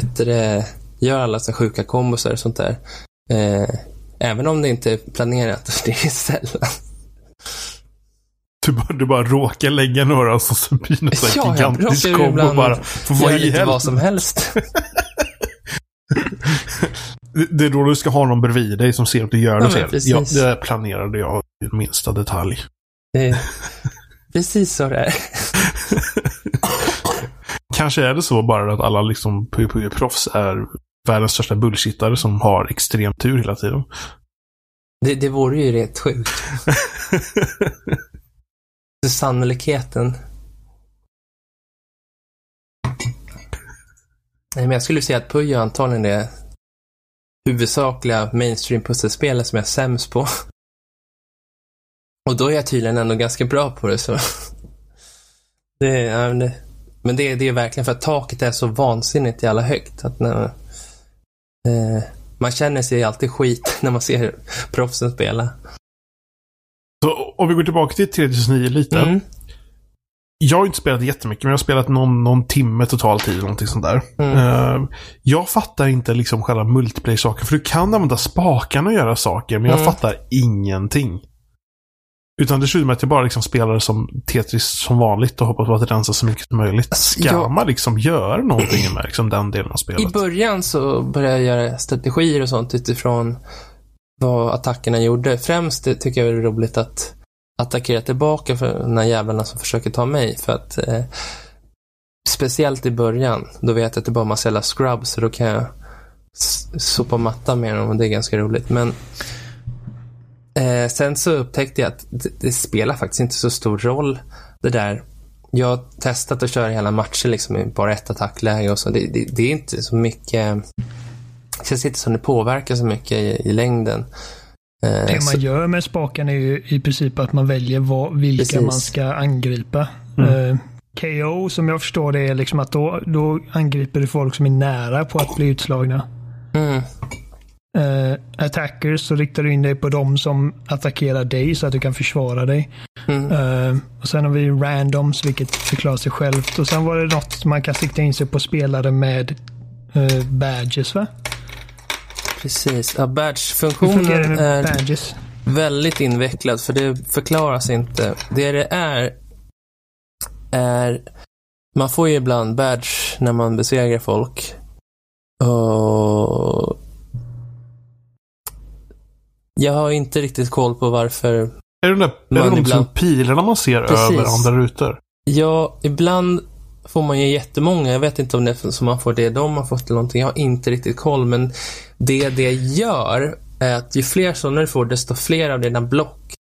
C: du, gör alla så sjuka kombosar och sånt där. Eh, även om det inte är planerat, det är sällan.
A: Du bara, du bara råkar lägga några som så blir någon ja, gigantisk kombo bara.
C: För vad göra lite vad som helst.
A: det är då du ska ha någon bredvid dig som ser att du gör det ja, Ja, det planerade jag i minsta detalj.
C: Det precis så det är.
A: Kanske är det så bara att alla liksom proffs är världens största bullshittare som har extrem tur hela tiden.
C: Det, det vore ju rätt sjukt. sannolikheten. Nej, men jag skulle säga att Puyo antagligen är det huvudsakliga mainstream-pusselspelet som jag är sämst på. Och då är jag tydligen ändå ganska bra på det, så. Det, ja, det, men det, det är verkligen för att taket är så vansinnigt jävla högt. Att när, eh, man känner sig alltid skit när man ser proffsen spela.
A: Så om vi går tillbaka till 3009 lite. Mm. Jag har inte spelat jättemycket, men jag har spelat någon, någon timme totalt tid. Någonting sånt där. Mm. Uh, jag fattar inte liksom själva multiplayer-saken. För du kan använda spakarna och göra saker, men jag mm. fattar ingenting. Utan det slutar med att jag bara liksom spelar som Tetris som vanligt och hoppas på att det rensar så mycket som möjligt. Ska jag... man liksom göra någonting med liksom den delen av spelet?
C: I början så började jag göra strategier och sånt utifrån vad attackerna gjorde. Främst tycker jag det är roligt att attackera tillbaka för de här jävlarna som försöker ta mig. För att eh, Speciellt i början, då vet jag att det bara är massa jävla scrubs så då kan jag sopa matta med dem och det är ganska roligt. Men eh, sen så upptäckte jag att det, det, spelar faktiskt inte så stor roll det där. Jag har testat att köra hela matcher liksom i bara ett attackläge och så. Det, det, det är inte så mycket det känns inte som det påverkar så mycket i, i längden.
B: Eh, det man så... gör med spaken är ju i princip att man väljer vad, vilka Precis. man ska angripa. Mm. Eh, KO som jag förstår det är liksom att då, då angriper du folk som är nära på att bli utslagna. Mm. Uh, attackers så riktar du in dig på de som attackerar dig så att du kan försvara dig. Mm. Uh, och Sen har vi randoms vilket förklarar sig självt. Och sen var det något man kan sikta in sig på spelare med uh, badges va?
C: Precis. Ja, badge-funktionen är badges? väldigt invecklad för det förklaras inte. Det det är är man får ju ibland badge när man besegrar folk. Och jag har inte riktigt koll på varför.
A: Är det, där, är det de ibland... pilarna man ser Precis. över andra rutor?
C: Ja, ibland får man ju jättemånga. Jag vet inte om det är som man får det de har fått eller någonting. Jag har inte riktigt koll. Men det det gör är att ju fler sådana du får, desto fler av dina block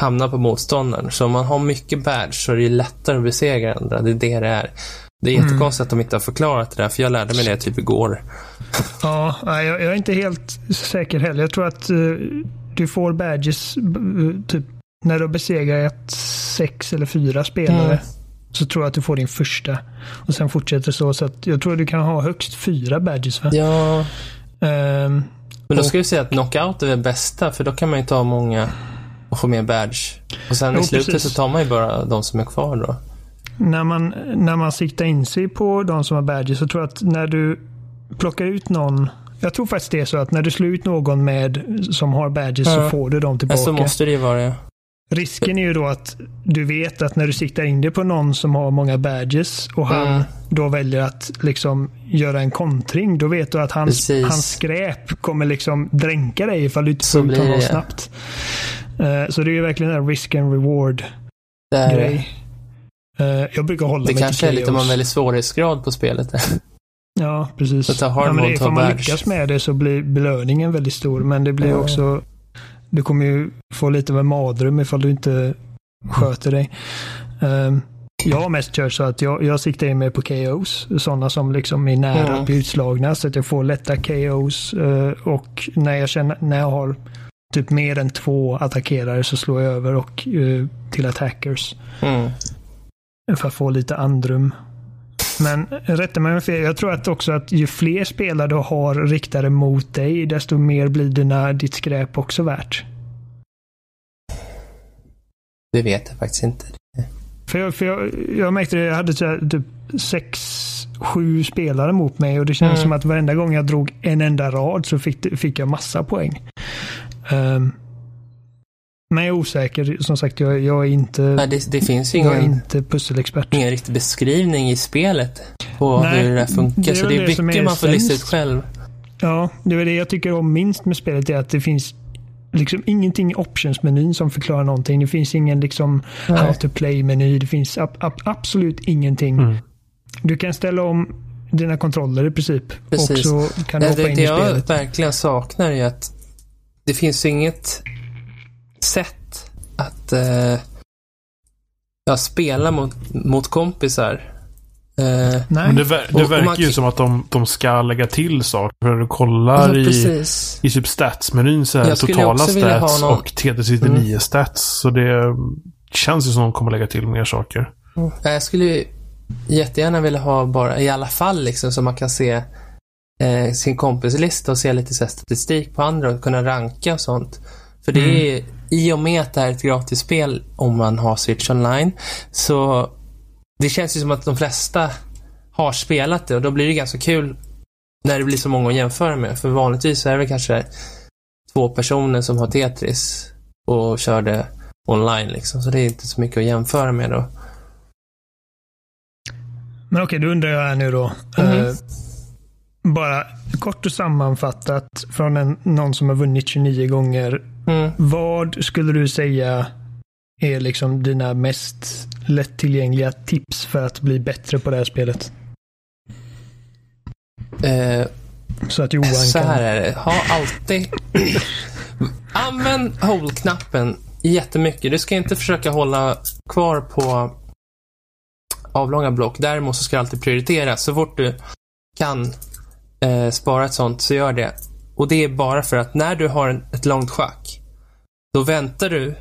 C: hamnar på motståndaren. Så om man har mycket badge så är det lättare att besegra andra. Det är det det är. Det är jättekonstigt mm. att de inte har förklarat det där, för jag lärde mig det typ igår.
B: Ja, jag, jag är inte helt säker heller. Jag tror att uh, du får badges uh, typ när du besegrat sex eller fyra spelare. Mm. Så tror jag att du får din första. Och sen fortsätter så. Så att jag tror att du kan ha högst fyra badges va?
C: Ja. Um, Men då ska vi säga att knockout är det bästa, för då kan man ju ta många och få mer badge. Och sen jo, i slutet precis. så tar man ju bara de som är kvar då.
B: När man, när man siktar in sig på de som har badges så tror jag att när du plockar ut någon jag tror faktiskt det är så att när du slår ut någon med som har badges ja. så får du dem tillbaka.
C: så måste det vara det.
B: Risken är ju då att du vet att när du siktar in dig på någon som har många badges och han mm. då väljer att liksom göra en kontring. Då vet du att hans, hans skräp kommer liksom dränka dig ifall du inte får ut honom snabbt. Uh, så det är ju verkligen en risk and reward grej. Uh, jag brukar hålla
C: det mig kanske är lite om man väljer svårighetsgrad på spelet.
B: ja, precis. Så ja, men det, ifall man lyckas med det så blir belöningen väldigt stor. Men det blir mm. också du kommer ju få lite med madrum ifall du inte sköter dig. Um, jag har mest kört så att jag, jag siktar in mig på KOs. Sådana som liksom är nära mm. att bli utslagna så att jag får lätta KOs. Uh, och när jag, känner, när jag har typ mer än två attackerare så slår jag över och uh, till attackers. Mm. För att få lite andrum. Men rätta mig om fel. Jag tror att också att ju fler spelare du har riktade mot dig, desto mer blir dina, ditt skräp också värt.
C: Det vet jag faktiskt inte.
B: För jag, för jag, jag märkte det, jag hade typ sex, sju spelare mot mig och det kändes mm. som att varenda gång jag drog en enda rad så fick, fick jag massa poäng. Um, men jag är osäker. Som sagt, jag, jag är inte...
C: Nej, det, det finns ju ingen,
B: inte pusselexpert.
C: ingen riktig beskrivning i spelet på Nej, hur det funkar. Det så det är mycket man får lista ut själv.
B: Ja, det är det jag tycker om minst med spelet. är att det finns liksom ingenting i options-menyn som förklarar någonting. Det finns ingen liksom how to play-meny. Det finns ab ab absolut ingenting. Mm. Du kan ställa om dina kontroller i princip. Precis. Och så kan du hoppa
C: det,
B: in
C: det
B: i spelet.
C: Det jag verkligen saknar är att det finns inget sätt att eh, ja, spela mot, mot kompisar.
A: Eh, Men det, ver det och, verkar och ju som att de, de ska lägga till saker. För du kollar ja, i, i typ statsmenyn så är det totala stats någon... och TD69 mm. stats. Så det känns ju som att de kommer lägga till mer saker.
C: Mm. Jag skulle jättegärna vilja ha bara, i alla fall liksom, så man kan se eh, sin kompislista och se lite så statistik på andra och kunna ranka och sånt. För det mm. är i och med att det är ett gratisspel om man har Switch online så det känns ju som att de flesta har spelat det och då blir det ganska kul när det blir så många att jämföra med. För vanligtvis är det kanske två personer som har Tetris och kör det online liksom. Så det är inte så mycket att jämföra med då.
B: Men okej, då undrar jag här nu då. Mm uh, bara kort och sammanfattat från en, någon som har vunnit 29 gånger. Mm. Vad skulle du säga är liksom dina mest lättillgängliga tips för att bli bättre på det här spelet?
C: Eh,
B: så att Johan kan...
C: Så här är det. Ha alltid... Använd hold-knappen jättemycket. Du ska inte försöka hålla kvar på avlånga block. Däremot så ska du alltid prioritera. Så fort du kan eh, spara ett sånt, så gör det. Och det är bara för att när du har en, ett långt schack, då väntar du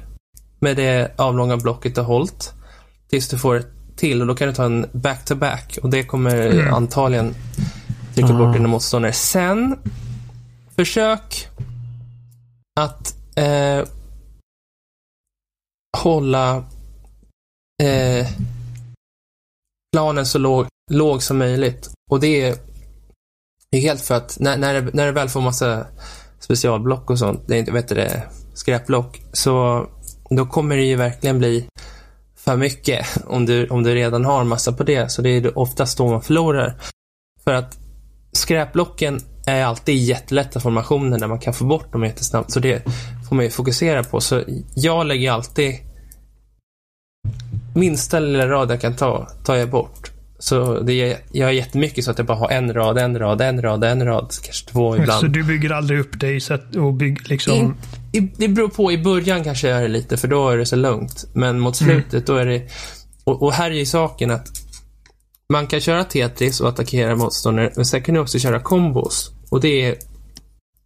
C: med det avlånga blocket och hållt tills du får ett till och då kan du ta en back-to-back -back, och det kommer mm. antagligen trycka bort dina motståndare. Sen, försök att eh, hålla eh, planen så låg, låg som möjligt. Och det är det är helt för att när, när, det, när det väl får massa specialblock och sånt, det är inte, vet du det, skräpblock, så då kommer det ju verkligen bli för mycket om du, om du redan har massa på det. Så det är oftast då man förlorar. För att skräpblocken är alltid jättelätta formationer där man kan få bort dem jättesnabbt. Så det får man ju fokusera på. Så jag lägger alltid minsta lilla rad jag kan ta, tar jag bort. Så det är, jag har jättemycket så att jag bara har en rad, en rad, en rad, en rad, kanske två ibland.
B: Så du bygger aldrig upp dig så att, och bygger liksom...
C: I, i, det beror på. I början kanske jag gör det lite, för då är det så lugnt. Men mot mm. slutet, mm. då är det... Och, och här är ju saken att man kan köra Tetris och attackera motståndare, men sen kan du också köra kombos. Och det är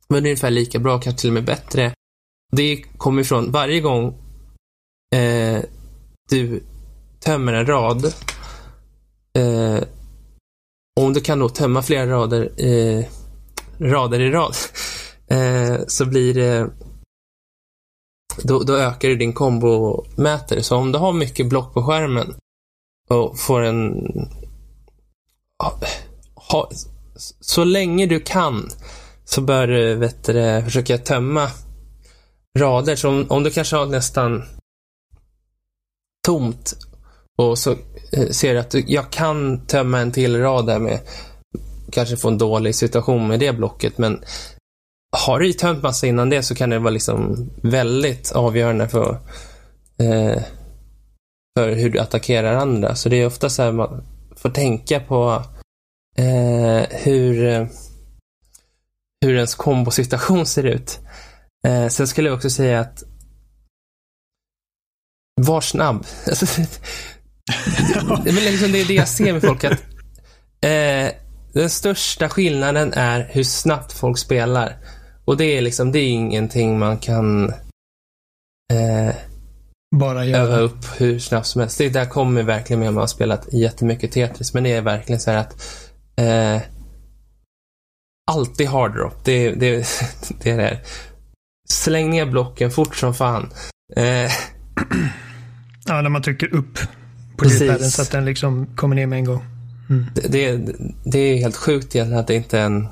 C: väl ungefär lika bra, kanske till och med bättre. Det kommer ifrån varje gång eh, du tömmer en rad. Eh, om du kan då tömma flera rader, eh, rader i rad, eh, så blir det då, då ökar du din kombomätare. Så om du har mycket block på skärmen och får en... Ha, så länge du kan så bör du vet du, försöka tömma rader. Så om, om du kanske har nästan tomt och så eh, ser du att jag kan tömma en till rad där med kanske få en dålig situation med det blocket men har du tömt massa innan det så kan det vara liksom väldigt avgörande för, eh, för hur du attackerar andra. Så det är ofta så här man får tänka på eh, hur, eh, hur ens kombosituation ser ut. Eh, sen skulle jag också säga att var snabb. Alltså, det, liksom det är det jag ser med folk. att eh, Den största skillnaden är hur snabbt folk spelar. Och det är liksom, det är ingenting man kan eh,
B: bara göra.
C: öva upp hur snabbt som helst. Det där kommer verkligen med om man har spelat jättemycket Tetris. Men det är verkligen så här att eh, alltid hard drop. Det, det, det är det. Släng ner blocken fort som fan. Eh,
B: ja, när man trycker upp på ljudpadden så att den liksom kommer ner med en gång.
C: Mm. Det, det, det, är helt sjukt egentligen att det inte är en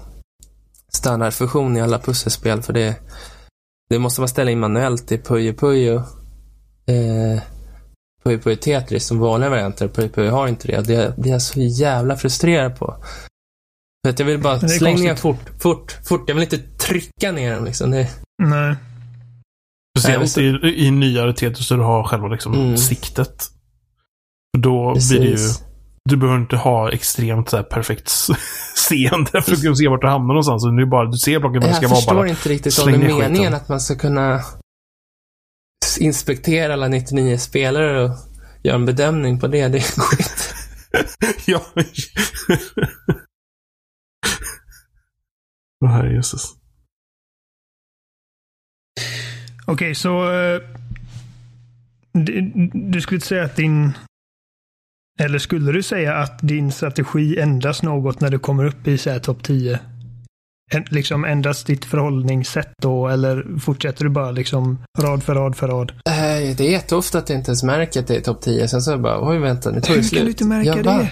C: standardfunktion i alla pusselspel. För det, det måste man ställa in manuellt i Puyo Puyo. Eh, Puyo Puyo Tetris som vanliga varianter. Puyo Puyo har inte det. Det blir jag så jävla frustrerad på. För att jag vill bara slänga ner fort, fort, fort. Jag vill inte trycka ner dem liksom. Det...
B: Nej.
A: Speciellt i, i nyare Tetris där du har själva liksom mm. siktet. Då Precis. blir det ju du behöver inte ha extremt så här, perfekt seende för att kunna se vart du hamnar någonstans. Du, bara, du ser blocken, men det ska vara bara...
C: Jag förstår inte riktigt om det är meningen skiten. att man ska kunna inspektera alla 99 spelare och göra en bedömning på det. Det är skit.
A: ja. Åh, jösses.
B: Okej, okay, så... Uh, du, du skulle säga att din eller skulle du säga att din strategi ändras något när du kommer upp i topp 10? liksom ändras ditt förhållningssätt då eller fortsätter du bara liksom rad för rad för rad?
C: Äh, det är jätteofta att jag inte ens märker att det är topp 10. Sen så är jag bara, oj vänta, nu tar det
B: slut. Hur kan du inte märka
C: jag
B: det? Bara,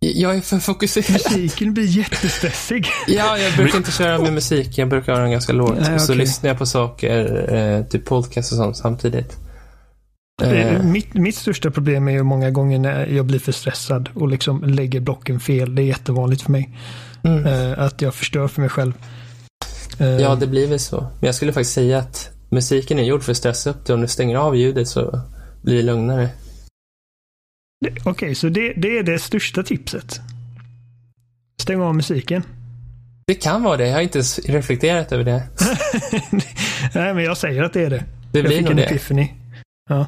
C: jag är för fokuserad.
B: Musiken blir jättestressig.
C: ja, jag brukar inte köra med musik. Jag brukar ha den ganska lågt. Nej, okay. Så lyssnar jag på saker, eh, typ podcast och sånt samtidigt.
B: Eh. Mitt, mitt största problem är ju många gånger när jag blir för stressad och liksom lägger blocken fel. Det är jättevanligt för mig. Mm. Eh, att jag förstör för mig själv.
C: Eh. Ja, det blir väl så. Men jag skulle faktiskt säga att musiken är gjord för att stressa upp det. Om du stänger av ljudet så blir det lugnare.
B: Okej, okay, så det, det är det största tipset? Stäng av musiken?
C: Det kan vara det. Jag har inte reflekterat över det.
B: Nej, men jag säger att det är det.
C: Det blir jag fick en det.
B: epiphany. Ja.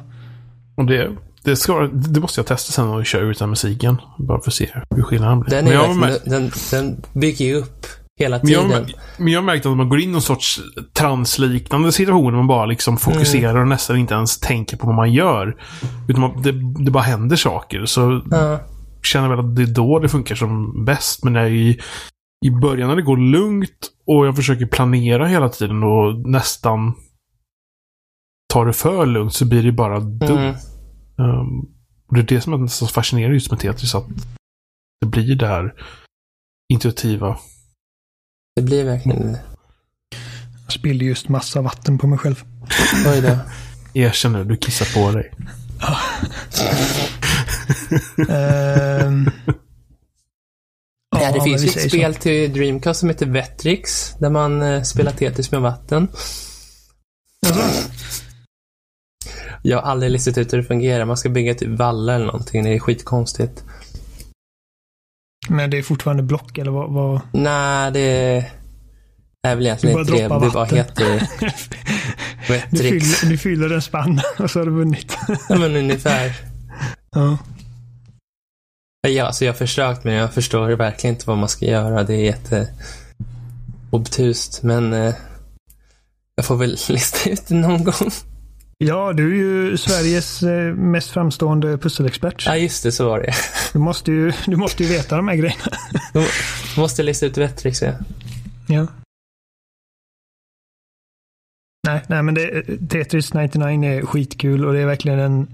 A: Och det, det, ska, det måste jag testa sen och köra utan musiken. Bara för att se hur skillnaden blir.
C: Den, är verkligen, med... den, den bygger ju upp hela tiden.
A: Men jag, men jag har märkt att man går in i någon sorts transliknande situation. Man bara liksom fokuserar mm. och nästan inte ens tänker på vad man gör. Utan man, det, det bara händer saker. Så ja. känner väl att det är då det funkar som bäst. Men när i, i början när det går lugnt och jag försöker planera hela tiden och nästan tar det för lugnt så blir det bara dumt. Mm. Um, det är det som är så fascinerande just med Tetris. Att det blir det här intuitiva.
C: Det blir verkligen det.
B: Jag spillde just massa vatten på mig själv.
C: Oj då.
A: Erkänn nu, du kissar på dig.
C: um, ja, det finns ju ett spel så. till Dreamcast som heter Vetrix. Där man uh, spelar Tetris med vatten. Jag har aldrig listat ut hur det fungerar. Man ska bygga typ vallar eller någonting. Det är skitkonstigt.
B: Men det är fortfarande block eller vad? vad...
C: Nej, det är väl egentligen inte det. Det bara heter
B: du, fyller, du fyller en spann och så har du vunnit.
C: ja, men ungefär.
B: Ja.
C: Ja, alltså jag har försökt men jag förstår verkligen inte vad man ska göra. Det är jätte obtust, men eh, jag får väl lista ut det någon gång.
B: Ja, du är ju Sveriges eh, mest framstående pusselexpert.
C: Ja, just det, så var det.
B: Du måste ju, du måste ju veta de här grejerna.
C: Då måste jag lista ut rätt tricks, ja.
B: Ja. Nej, nej men det, Tetris 99 är skitkul och det är verkligen en,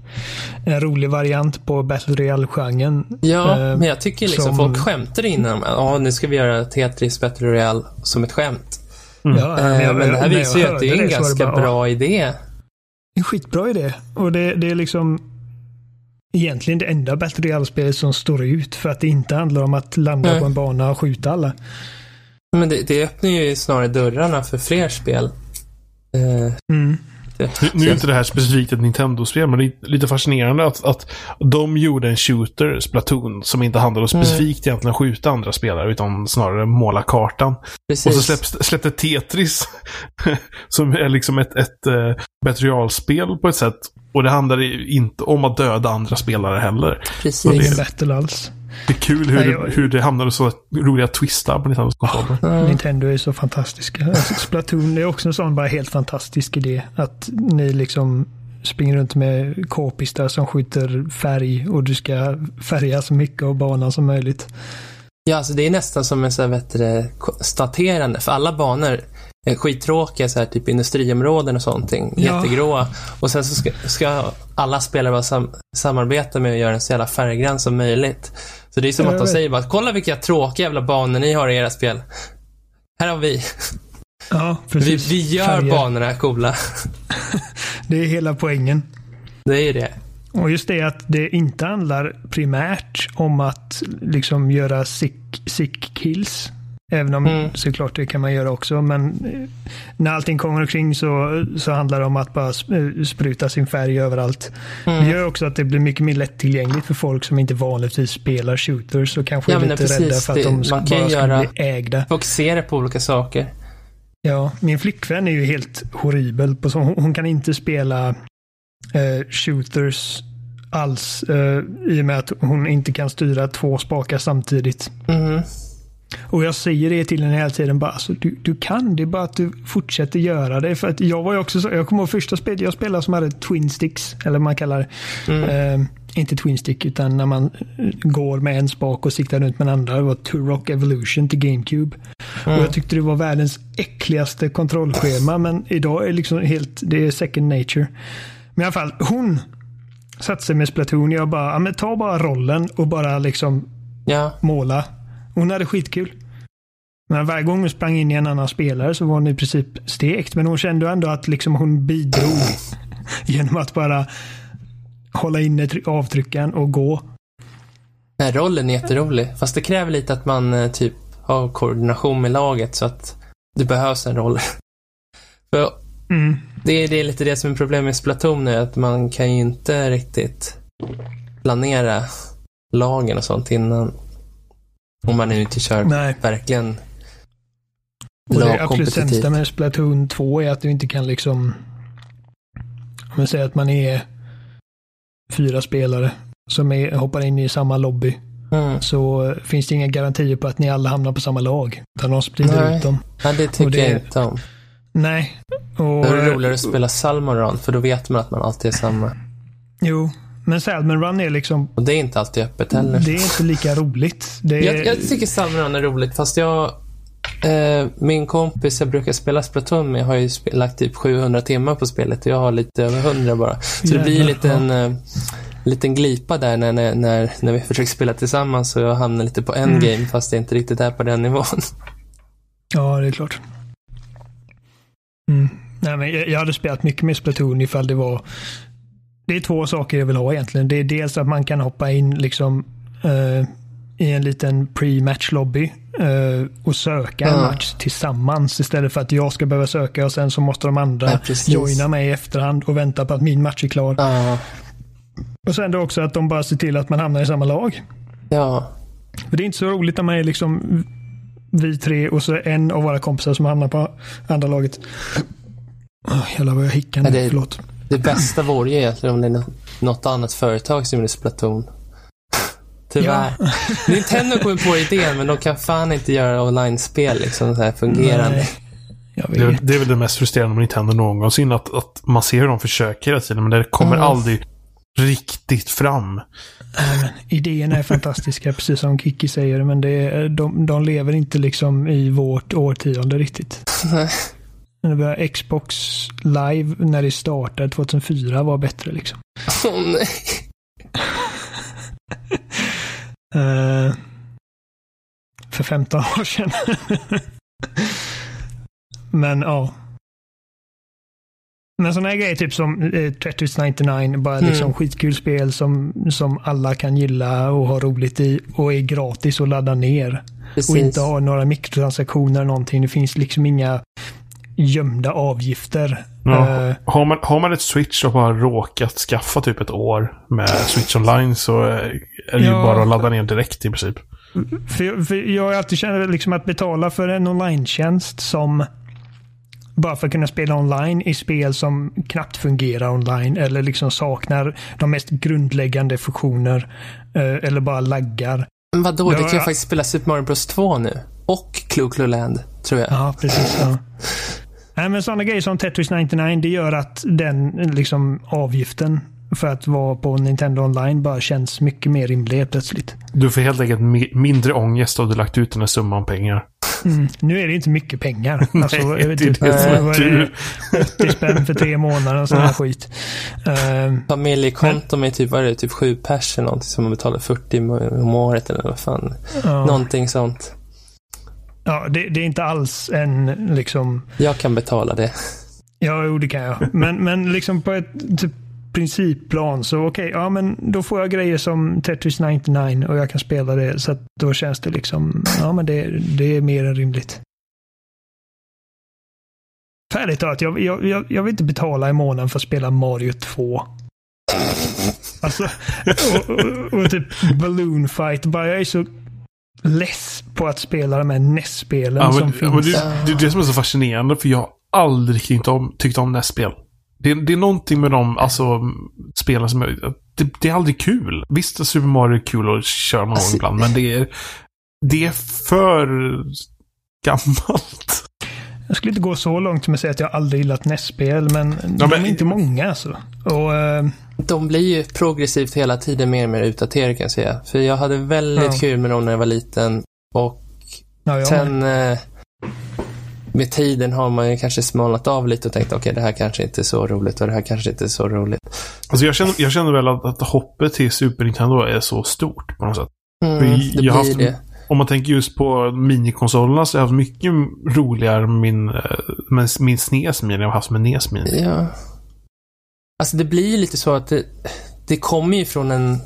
B: en rolig variant på Battle Royale-genren.
C: Ja, eh, men jag tycker liksom som... folk skämtar innan. Ja, nu ska vi göra Tetris Battle Royale som ett skämt. Mm. Ja, men, jag, men det här visar ju att det är en ganska bara, bra idé.
B: En skitbra idé. Och det, det är liksom egentligen det enda Battle Royale-spelet som står ut för att det inte handlar om att landa Nej. på en bana och skjuta alla.
C: Men det, det öppnar ju snarare dörrarna för fler spel.
B: Uh, mm.
A: Nu, nu är inte det här specifikt ett Nintendo-spel, men det är lite fascinerande att, att de gjorde en shooter, Splatoon, som inte handlade specifikt mm. egentligen att skjuta andra spelare, utan snarare måla kartan. Precis. Och så släpps, släppte Tetris, som är liksom ett, ett uh, eh, materialspel på ett sätt. Och det handlar inte om att döda andra spelare heller.
B: Precis. Ingen battle alls.
A: Det är kul hur, Nej, jag... hur det hamnade så roliga twistar på Nintendos konsoler.
B: Oh, Nintendo är så fantastiska. Alltså, Splatoon är också en sån bara helt fantastisk idé. Att ni liksom springer runt med k-pistar som skjuter färg och du ska färga så mycket av banan som möjligt.
C: Ja, alltså det är nästan som en så här, staterande. För alla banor skittråkiga så här, typ industriområden och sånt. Ja. Jättegråa. Och sen så ska, ska alla spelare bara sam samarbeta med att göra den så jävla färggrann som möjligt. Så det är som jag att de säger bara, kolla vilka tråkiga jävla banor ni har i era spel. Här har vi.
B: Ja, precis.
C: Vi, vi gör Färger. banorna coola.
B: det är hela poängen.
C: Det är det.
B: Och just det att det inte handlar primärt om att liksom göra sick, sick kills. Även om mm. såklart det kan man göra också. Men eh, när allting kommer omkring så, så handlar det om att bara eh, spruta sin färg överallt. Mm. Det gör också att det blir mycket mer lättillgängligt för folk som inte vanligtvis spelar shooters och kanske ja, är lite precis, rädda för att det, de ska, bara ska göra, bli ägda.
C: Fokusera på olika saker.
B: Ja, min flickvän är ju helt horribel. På så, hon, hon kan inte spela eh, shooters alls eh, i och med att hon inte kan styra två spakar samtidigt.
C: Mm.
B: Och jag säger det till henne hela tiden. Bara, alltså, du, du kan, det är bara att du fortsätter göra det. För att jag var ju också så, jag kommer ihåg första spelet jag spelade som hade twin sticks. Eller man kallar mm. eh, inte twin stick utan när man eh, går med en spak och siktar runt med den andra. Det var Turok Evolution till GameCube. Mm. Och jag tyckte det var världens äckligaste kontrollschema. Men idag är det liksom helt, det är second nature. Men i alla fall, hon satte sig med Splatoon. Jag bara, ja, men ta bara rollen och bara liksom
C: ja.
B: måla. Hon hade skitkul. Men varje gång hon sprang in i en annan spelare så var hon i princip stekt. Men hon kände ändå att liksom hon bidrog genom att bara hålla inne avtryckaren och gå.
C: Den rollen är jätterolig. Fast det kräver lite att man eh, typ har koordination med laget så att det behövs en roll. För mm. det, är, det är lite det som är problemet med Splatoon är att man kan ju inte riktigt planera lagen och sånt innan. Om man nu inte kör Nej. verkligen
B: och det absolut sämsta med Splatoon 2 är att du inte kan liksom om man säger att man är fyra spelare som är, hoppar in i samma lobby. Mm. Så finns det inga garantier på att ni alla hamnar på samma lag. Utan de sprider ut dem.
C: Ja, det tycker det, jag inte om.
B: Nej.
C: Och, det är roligare att spela Salmon Run, för då vet man att man alltid är samma.
B: Jo, men Salmon Run är liksom...
C: Och det är inte alltid öppet heller.
B: Det är inte lika roligt. Är...
C: Jag, jag, tycker Salmon Run är roligt, fast jag... Eh, min kompis jag brukar spela Splatoon med har ju lagt typ 700 timmar på spelet och jag har lite över 100 bara. Så Jävlar, det blir en eh, liten glipa där när, när, när, när vi försöker spela tillsammans och jag hamnar lite på endgame mm. fast det inte riktigt är på den nivån.
B: Ja, det är klart. Mm. Nej, men jag, jag hade spelat mycket med Splatoon ifall det var det är två saker jag vill ha egentligen. Det är dels att man kan hoppa in liksom uh, i en liten pre-match lobby uh, och söka en match tillsammans istället för att jag ska behöva söka och sen så måste de andra ja, joina mig i efterhand och vänta på att min match är klar.
C: Ja.
B: Och sen då också att de bara ser till att man hamnar i samma lag.
C: Ja.
B: För det är inte så roligt när man är liksom vi tre och så en av våra kompisar som hamnar på andra laget. Oh, jävlar vad jag hickar nu, det... förlåt.
C: Det bästa vore ju egentligen om det är något annat företag som gjorde Splatoon. Tyvärr. Ja. Nintendo kommer på idén, men de kan fan inte göra online-spel liksom så här fungerande.
A: Det, det, är väl det mest frustrerande med Nintendo någonsin. Att, att man ser hur de försöker hela tiden, men det kommer mm. aldrig riktigt fram.
B: Idéerna är fantastiska, precis som Kiki säger, men det de, de lever inte liksom i vårt årtionde riktigt. Det var Xbox live när det startade 2004 var bättre liksom.
C: Åh oh, nej.
B: uh, för 15 år sedan. Men ja. Men sådana här grejer typ som eh, Tetris 99, bara mm. liksom skitkul spel som, som alla kan gilla och ha roligt i och är gratis att ladda ner. Precis. Och inte ha några mikrotransaktioner eller någonting. Det finns liksom inga gömda avgifter.
A: Ja. Uh, har, man, har man ett Switch och har råkat skaffa typ ett år med Switch online så är det ju bara att ladda ner direkt i princip.
B: För, för jag har alltid känt liksom att betala för en online-tjänst som bara för att kunna spela online i spel som knappt fungerar online eller liksom saknar de mest grundläggande funktioner uh, eller bara laggar.
C: Men vadå, du kan ju faktiskt spela Super Mario Bros 2 nu. Och Clo Clo Land, tror jag.
B: Ja, precis. Ja. Nej, men sådana grejer som Tetris 99, det gör att den liksom avgiften för att vara på Nintendo online bara känns mycket mer rimlig plötsligt.
A: Du får helt enkelt mindre ångest av du lagt ut den här summan pengar.
B: Mm. Nu är det inte mycket pengar. Alltså, Nej, det, inte, det, vad är det, 80 spänn för tre månader och sån här skit.
C: Uh, Familjekonto med typ, vad är det, typ sju pers eller någonting som man betalar 40 om året eller vad fan. Uh. Någonting sånt.
B: Ja, det, det, är inte alls en liksom...
C: Jag kan betala det.
B: Ja, jo det kan jag. Men, men liksom på ett typ, principplan så okej, okay, ja men då får jag grejer som Tetris 99 och jag kan spela det så att då känns det liksom, ja men det, det är mer än rimligt. Färdigt talat, jag, jag, jag, jag vill inte betala i månaden för att spela Mario 2. Alltså, och, och, och, typ Balloon Fight, bara jag är så less på att spela de här NES-spelen ja, som finns. Men
A: det, det är det som är så fascinerande, för jag har aldrig tyckt om, tyckt om NES-spel. Det, det, är någonting med de alltså, spelen som är, det, det, är aldrig kul. Visst, Super Mario är kul att köra någon alltså, gång ibland, men det är, det är för gammalt.
B: Jag skulle inte gå så långt som att säga att jag aldrig gillat NES-spel, men, ja, men de är inte många alltså. Och, uh...
C: De blir ju progressivt hela tiden mer och mer utdaterade kan jag säga. För jag hade väldigt ja. kul med dem när jag var liten. Och ja, sen eh, med tiden har man ju kanske smalnat av lite och tänkt okej, okay, det här kanske inte är så roligt och det här kanske inte är så roligt.
A: Alltså jag känner, jag känner väl att, att hoppet till Super Nintendo är så stort på något sätt.
C: Mm, det blir haft, det.
A: Om man tänker just på minikonsolerna så har jag haft mycket roligare med min, eh, med min SNES Mini än jag har haft med NES Mini.
C: Ja. Alltså det blir ju lite så att det, det kommer ju från en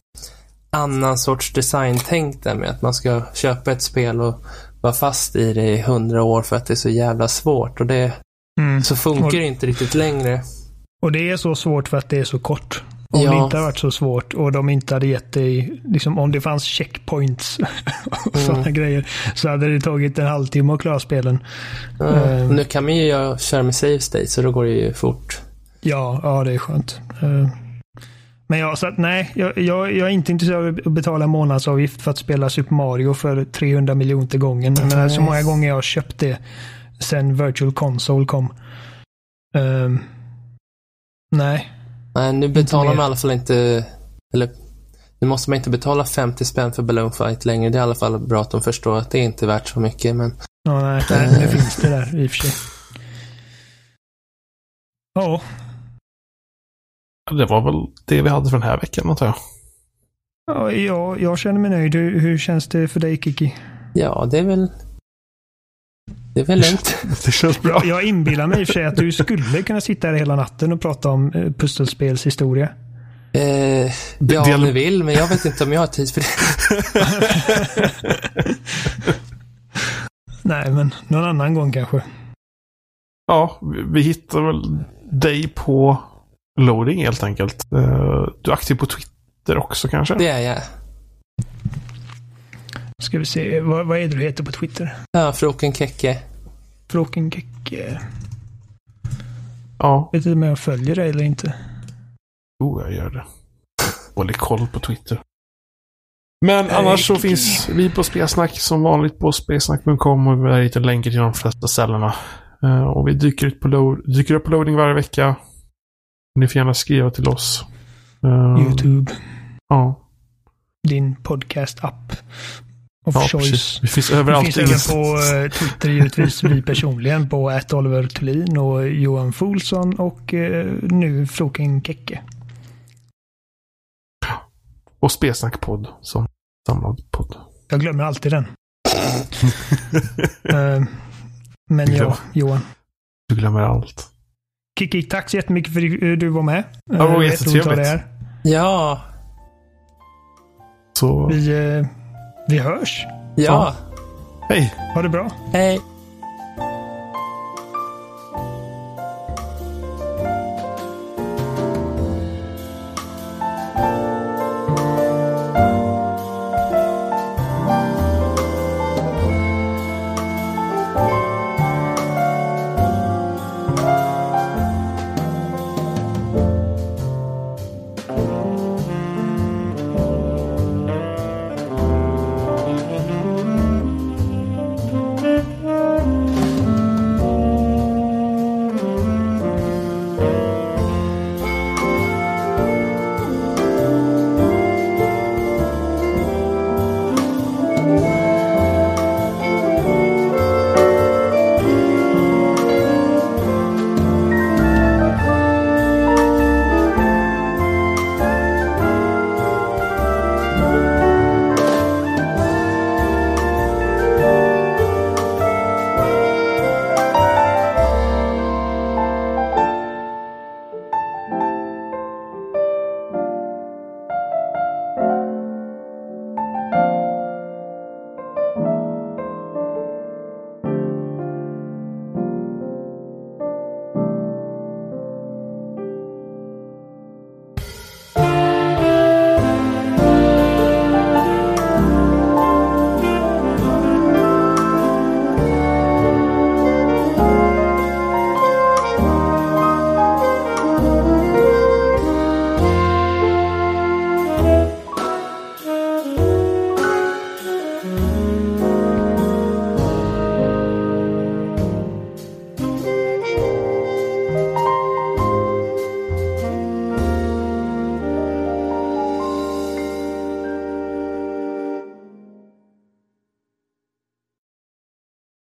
C: annan sorts designtänk där med att man ska köpa ett spel och vara fast i det i hundra år för att det är så jävla svårt. Och det mm. så funkar det inte riktigt längre.
B: Och det är så svårt för att det är så kort. Om ja. det inte hade varit så svårt och de inte hade gett dig, liksom om det fanns checkpoints och mm. sådana grejer, så hade det tagit en halvtimme att klara spelen.
C: Mm. Uh, nu kan man ju köra med save state, så då går det ju fort.
B: Ja, ja det är skönt. Uh, men ja, så att, nej, jag, jag, jag, är inte intresserad av att betala månadsavgift för att spela Super Mario för 300 miljoner gången. Jag menar, så många gånger jag har köpt det sen Virtual Console kom. Um, nej.
C: Nej, nu betalar man i alla fall inte, eller nu måste man inte betala 50 spänn för Balloon Fight längre. Det är i alla fall bra att de förstår att det inte är värt så mycket, men...
B: Ja, nej, nej nu finns det där i och för sig. Ja,
A: det var väl det vi hade för den här veckan antar jag.
B: Ja, jag, jag känner mig nöjd. Hur, hur känns det för dig Kiki?
C: Ja, det är väl det är väl lugnt.
A: Det känns bra.
B: Jag, jag inbillar mig i och för sig att du skulle kunna sitta här hela natten och prata om eh, pusselspelshistoria.
C: Eh, ja, om du vill, men jag vet inte om jag har tid för det.
B: Nej, men någon annan gång kanske.
A: Ja, vi, vi hittar väl dig på loading helt enkelt. Eh, du är aktiv på Twitter också kanske?
C: Det är jag.
B: Ska vi se, vad, vad är det du heter på Twitter?
C: Ja, Froken Kekke.
B: Froken Kekke.
A: Ja.
B: Vet du om jag följer dig eller inte?
A: Jo, jag gör det. Dålig koll på Twitter. Men annars så finns vi på Spelsnack som vanligt på spelsnack.com och vi har hittat länkar till de flesta ställena. Uh, och vi dyker, ut på load, dyker upp på loading varje vecka. Ni får gärna skriva till oss.
B: Uh, YouTube.
A: Ja.
B: Din podcast-app. Of ja, choice. Precis.
A: Vi finns överallt.
B: Vi finns även på uh, Twitter givetvis. vi personligen på att Oliver Thulin och Johan Folsson och nu Floken Kekke.
A: Och Spelsnackpodd som samlad podd.
B: Jag glömmer alltid den. men ja, Johan.
A: Du glömmer allt.
B: Kiki, tack så jättemycket för att du var med.
A: Ja, det var uh, jättetrevligt.
C: Ja.
B: Så... Vi, uh, vi hörs.
C: Ja. ja.
A: Hej.
B: Ha det bra.
C: Hej.